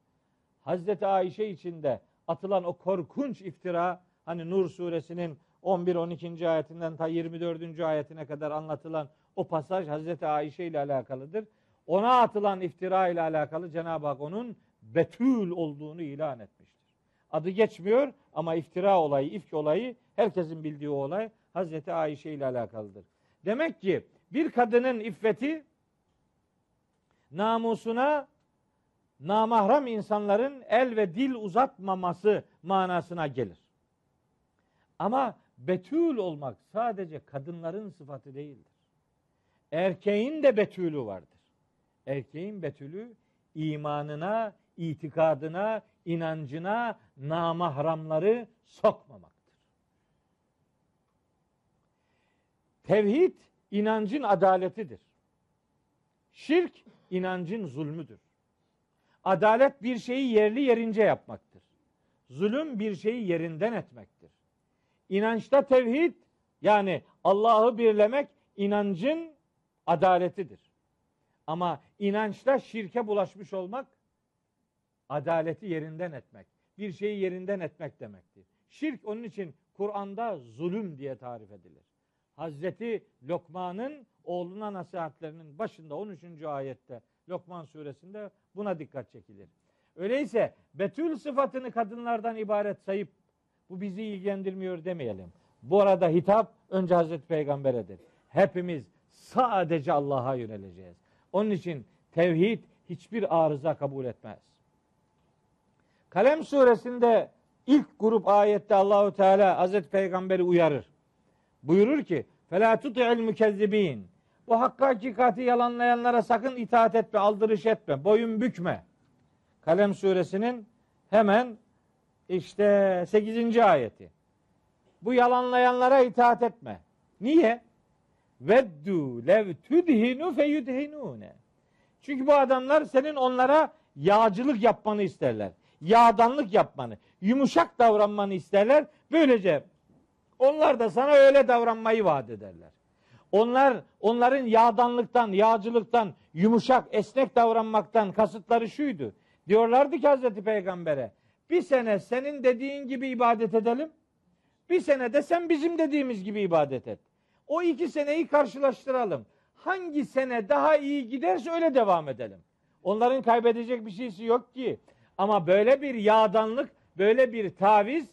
Hazreti Ayşe içinde atılan o korkunç iftira hani Nur suresinin 11-12. ayetinden ta 24. ayetine kadar anlatılan o pasaj Hazreti Ayşe ile alakalıdır. Ona atılan iftira ile alakalı Cenab-ı Hak onun betül olduğunu ilan etmiştir. Adı geçmiyor ama iftira olayı, ifk olayı herkesin bildiği olay Hazreti Ayşe ile alakalıdır. Demek ki bir kadının iffeti namusuna namahrem insanların el ve dil uzatmaması manasına gelir. Ama betül olmak sadece kadınların sıfatı değildir. Erkeğin de betülü vardır. Erkeğin betülü imanına, itikadına, inancına namahramları sokmamaktır. Tevhid inancın adaletidir. Şirk inancın zulmüdür. Adalet bir şeyi yerli yerince yapmaktır. Zulüm bir şeyi yerinden etmektir. İnançta tevhid yani Allah'ı birlemek inancın adaletidir. Ama inançta şirke bulaşmış olmak adaleti yerinden etmek. Bir şeyi yerinden etmek demektir. Şirk onun için Kur'an'da zulüm diye tarif edilir. Hazreti Lokman'ın oğluna nasihatlerinin başında 13. ayette Lokman suresinde buna dikkat çekilir. Öyleyse betül sıfatını kadınlardan ibaret sayıp bu bizi ilgilendirmiyor demeyelim. Bu arada hitap önce Hazreti Peygamber'edir. Hepimiz sadece Allah'a yöneleceğiz. Onun için tevhid hiçbir arıza kabul etmez. Kalem suresinde ilk grup ayette Allahu Teala Hazreti Peygamber'i uyarır. Buyurur ki: "Fela tuti'il mükezzibin." Bu hakkı hakikati yalanlayanlara sakın itaat etme, aldırış etme, boyun bükme. Kalem suresinin hemen işte 8. ayeti. Bu yalanlayanlara itaat etme. Niye? Veddu lev tudhinu feyudhinune. Çünkü bu adamlar senin onlara yağcılık yapmanı isterler. Yağdanlık yapmanı, yumuşak davranmanı isterler. Böylece onlar da sana öyle davranmayı vaat ederler. Onlar onların yağdanlıktan, yağcılıktan, yumuşak, esnek davranmaktan kasıtları şuydu. Diyorlardı ki Hazreti Peygamber'e bir sene senin dediğin gibi ibadet edelim. Bir sene de sen bizim dediğimiz gibi ibadet et. O iki seneyi karşılaştıralım. Hangi sene daha iyi giderse öyle devam edelim. Onların kaybedecek bir şeysi yok ki. Ama böyle bir yağdanlık, böyle bir taviz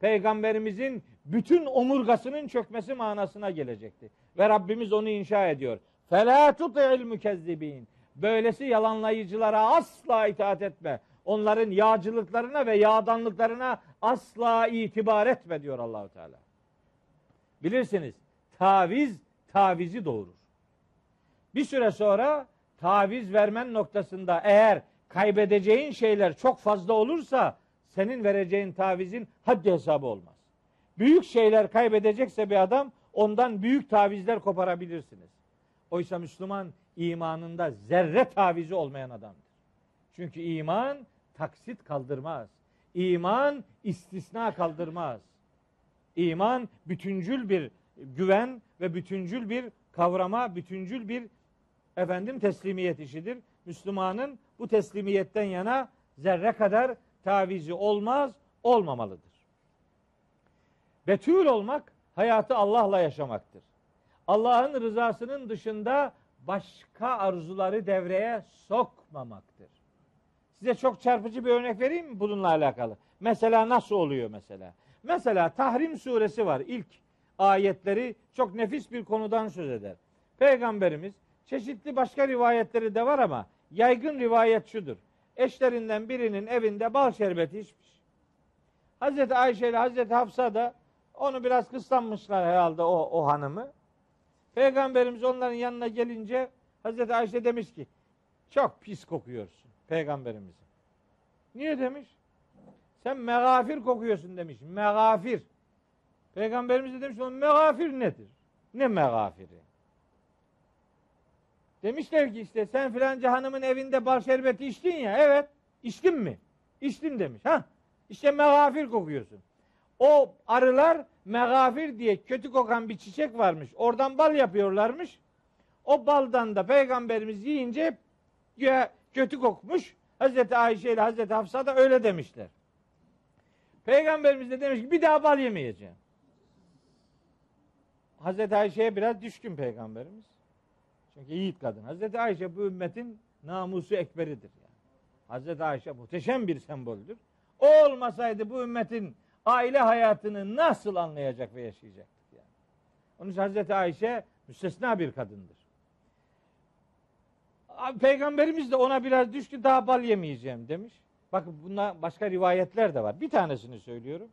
peygamberimizin bütün omurgasının çökmesi manasına gelecekti. Ve Rabbimiz onu inşa ediyor. Fela tuti'il mükezzibin. Böylesi yalanlayıcılara asla itaat etme. Onların yağcılıklarına ve yağdanlıklarına asla itibar etme diyor Allahu Teala. Bilirsiniz taviz tavizi doğurur. Bir süre sonra taviz vermen noktasında eğer kaybedeceğin şeyler çok fazla olursa senin vereceğin tavizin haddi hesabı olmaz. Büyük şeyler kaybedecekse bir adam ondan büyük tavizler koparabilirsiniz. Oysa Müslüman imanında zerre tavizi olmayan adamdır. Çünkü iman taksit kaldırmaz. İman istisna kaldırmaz. İman bütüncül bir güven ve bütüncül bir kavrama, bütüncül bir efendim teslimiyet işidir. Müslümanın bu teslimiyetten yana zerre kadar tavizi olmaz, olmamalıdır. Betül olmak hayatı Allah'la yaşamaktır. Allah'ın rızasının dışında başka arzuları devreye sokmamaktır. Size çok çarpıcı bir örnek vereyim mi bununla alakalı? Mesela nasıl oluyor mesela? Mesela Tahrim suresi var. İlk ayetleri çok nefis bir konudan söz eder. Peygamberimiz çeşitli başka rivayetleri de var ama yaygın rivayet şudur. Eşlerinden birinin evinde bal şerbeti içmiş. Hazreti Ayşe ile Hazreti Hafsa da onu biraz kıslanmışlar herhalde o, o hanımı. Peygamberimiz onların yanına gelince Hazreti Ayşe demiş ki çok pis kokuyorsun peygamberimize. Niye demiş? Sen megafir kokuyorsun demiş. Megafir. Peygamberimiz de demiş megafir nedir? Ne megafiri? Demişler ki işte sen filanca hanımın evinde bal şerbeti içtin ya. Evet. İçtin mi? İçtim demiş. Ha? İşte megafir kokuyorsun. O arılar megafir diye kötü kokan bir çiçek varmış. Oradan bal yapıyorlarmış. O baldan da peygamberimiz yiyince kötü kokmuş. Hazreti Ayşe ile Hazreti Hafsa da öyle demişler. Peygamberimiz de demiş ki bir daha bal yemeyeceğim. Hazreti Ayşe'ye biraz düşkün peygamberimiz. Çünkü yiğit kadın. Hazreti Ayşe bu ümmetin namusu ekberidir. Yani. Hazreti Ayşe muhteşem bir semboldür. O olmasaydı bu ümmetin aile hayatını nasıl anlayacak ve yaşayacaktık yani. Onun için Hazreti Ayşe müstesna bir kadındır. Peygamberimiz de ona biraz düştü daha bal yemeyeceğim demiş. Bakın bunda başka rivayetler de var. Bir tanesini söylüyorum.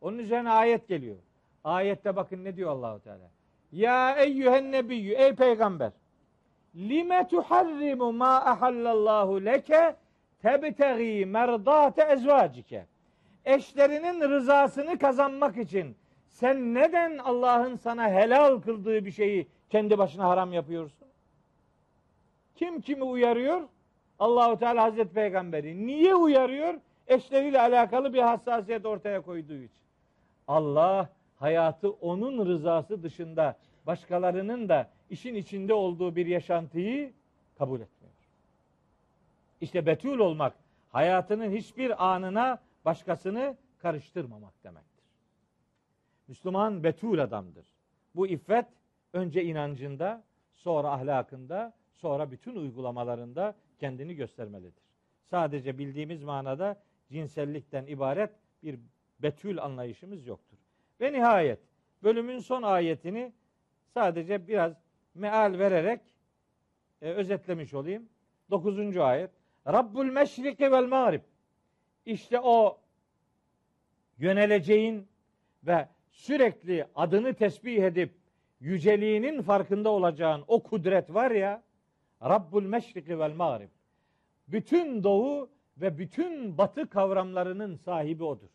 Onun üzerine ayet geliyor. Ayette bakın ne diyor Allahu Teala. Ya eyyühen nebiyyü ey peygamber. Lime tuharrimu ma ahallallahu leke tebtegi merdate ezvacike. Eşlerinin rızasını kazanmak için sen neden Allah'ın sana helal kıldığı bir şeyi kendi başına haram yapıyorsun? Kim kimi uyarıyor? Allahu Teala Hazreti Peygamberi. Niye uyarıyor? Eşleriyle alakalı bir hassasiyet ortaya koyduğu için. Allah hayatı onun rızası dışında başkalarının da işin içinde olduğu bir yaşantıyı kabul etmiyor. İşte betül olmak hayatının hiçbir anına başkasını karıştırmamak demektir. Müslüman betül adamdır. Bu iffet önce inancında, sonra ahlakında, sonra bütün uygulamalarında kendini göstermelidir. Sadece bildiğimiz manada cinsellikten ibaret bir betül anlayışımız yoktur. Ve nihayet bölümün son ayetini sadece biraz meal vererek e, özetlemiş olayım. Dokuzuncu ayet. Rabbul meşriki vel mağrib. İşte o yöneleceğin ve sürekli adını tesbih edip yüceliğinin farkında olacağın o kudret var ya Rabbul meşriki vel mağrib. Bütün doğu ve bütün batı kavramlarının sahibi odur.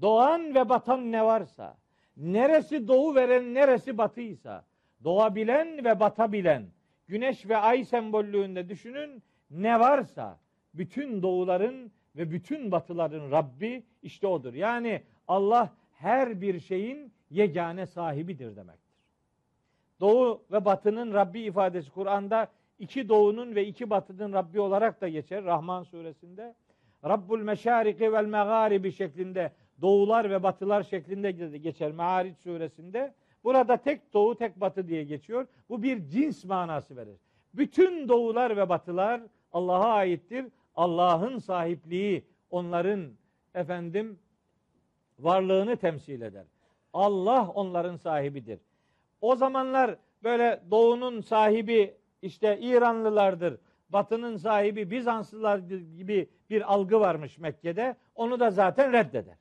Doğan ve batan ne varsa, neresi doğu veren neresi batıysa, doğabilen ve batabilen, güneş ve ay sembollüğünde düşünün ne varsa, bütün doğuların ve bütün batıların Rabbi işte odur. Yani Allah her bir şeyin yegane sahibidir demektir. Doğu ve batının Rabbi ifadesi Kur'an'da iki doğunun ve iki batının Rabbi olarak da geçer Rahman suresinde. Rabbul meşariki vel megaribi şeklinde doğular ve batılar şeklinde geçer Me'ariç suresinde. Burada tek doğu tek batı diye geçiyor. Bu bir cins manası verir. Bütün doğular ve batılar Allah'a aittir. Allah'ın sahipliği onların efendim varlığını temsil eder. Allah onların sahibidir. O zamanlar böyle doğunun sahibi işte İranlılardır, batının sahibi Bizanslılar gibi bir algı varmış Mekke'de. Onu da zaten reddeder.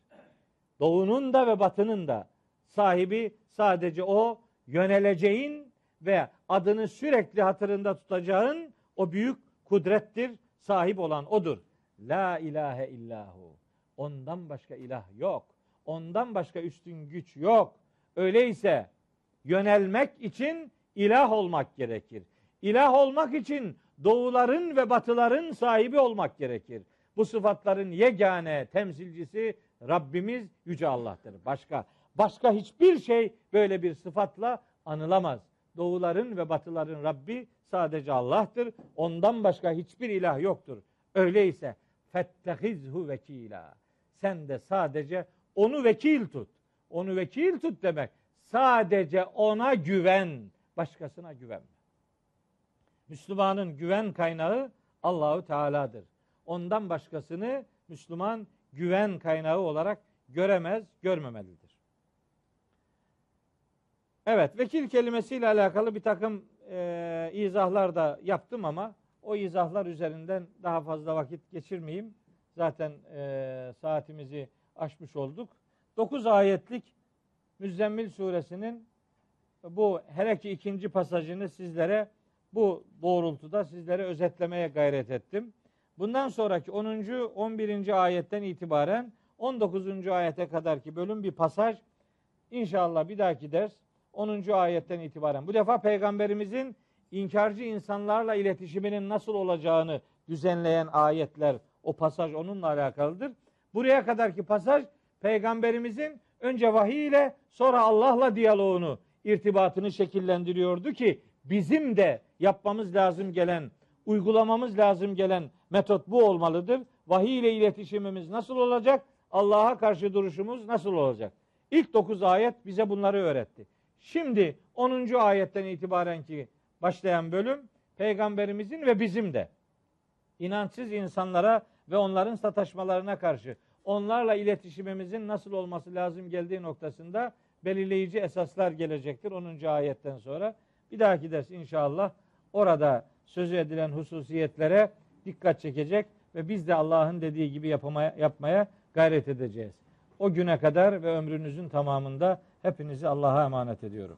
Doğunun da ve batının da sahibi sadece o yöneleceğin ve adını sürekli hatırında tutacağın o büyük kudrettir. Sahip olan odur. La ilahe illahu. Ondan başka ilah yok. Ondan başka üstün güç yok. Öyleyse yönelmek için ilah olmak gerekir. İlah olmak için doğuların ve batıların sahibi olmak gerekir. Bu sıfatların yegane temsilcisi Rabbimiz Yüce Allah'tır. Başka başka hiçbir şey böyle bir sıfatla anılamaz. Doğuların ve batıların Rabbi sadece Allah'tır. Ondan başka hiçbir ilah yoktur. Öyleyse fettehizhu vekila. Sen de sadece onu vekil tut. Onu vekil tut demek. Sadece ona güven. Başkasına güvenme. Müslümanın güven kaynağı Allahu Teala'dır. ondan başkasını Müslüman güven kaynağı olarak göremez, görmemelidir. Evet, vekil kelimesiyle alakalı bir takım e, izahlar da yaptım ama o izahlar üzerinden daha fazla vakit geçirmeyeyim. Zaten e, saatimizi aşmış olduk. 9 ayetlik Müzzemmil suresinin bu her iki ikinci pasajını sizlere bu doğrultuda sizlere özetlemeye gayret ettim. Bundan sonraki 10. 11. ayetten itibaren 19. ayete kadar ki bölüm bir pasaj İnşallah bir dahaki ders 10. ayetten itibaren bu defa peygamberimizin inkarcı insanlarla iletişiminin nasıl olacağını düzenleyen ayetler o pasaj onunla alakalıdır. Buraya kadarki pasaj peygamberimizin önce vahiy ile sonra Allah'la diyaloğunu, irtibatını şekillendiriyordu ki bizim de yapmamız lazım gelen, uygulamamız lazım gelen metot bu olmalıdır. Vahiy ile iletişimimiz nasıl olacak? Allah'a karşı duruşumuz nasıl olacak? İlk 9 ayet bize bunları öğretti. Şimdi 10. ayetten itibaren ki başlayan bölüm peygamberimizin ve bizim de inançsız insanlara ve onların sataşmalarına karşı onlarla iletişimimizin nasıl olması lazım geldiği noktasında belirleyici esaslar gelecektir 10. ayetten sonra. Bir dahaki ders inşallah orada sözü edilen hususiyetlere dikkat çekecek ve biz de Allah'ın dediği gibi yapmaya, yapmaya gayret edeceğiz. O güne kadar ve ömrünüzün tamamında hepinizi Allah'a emanet ediyorum.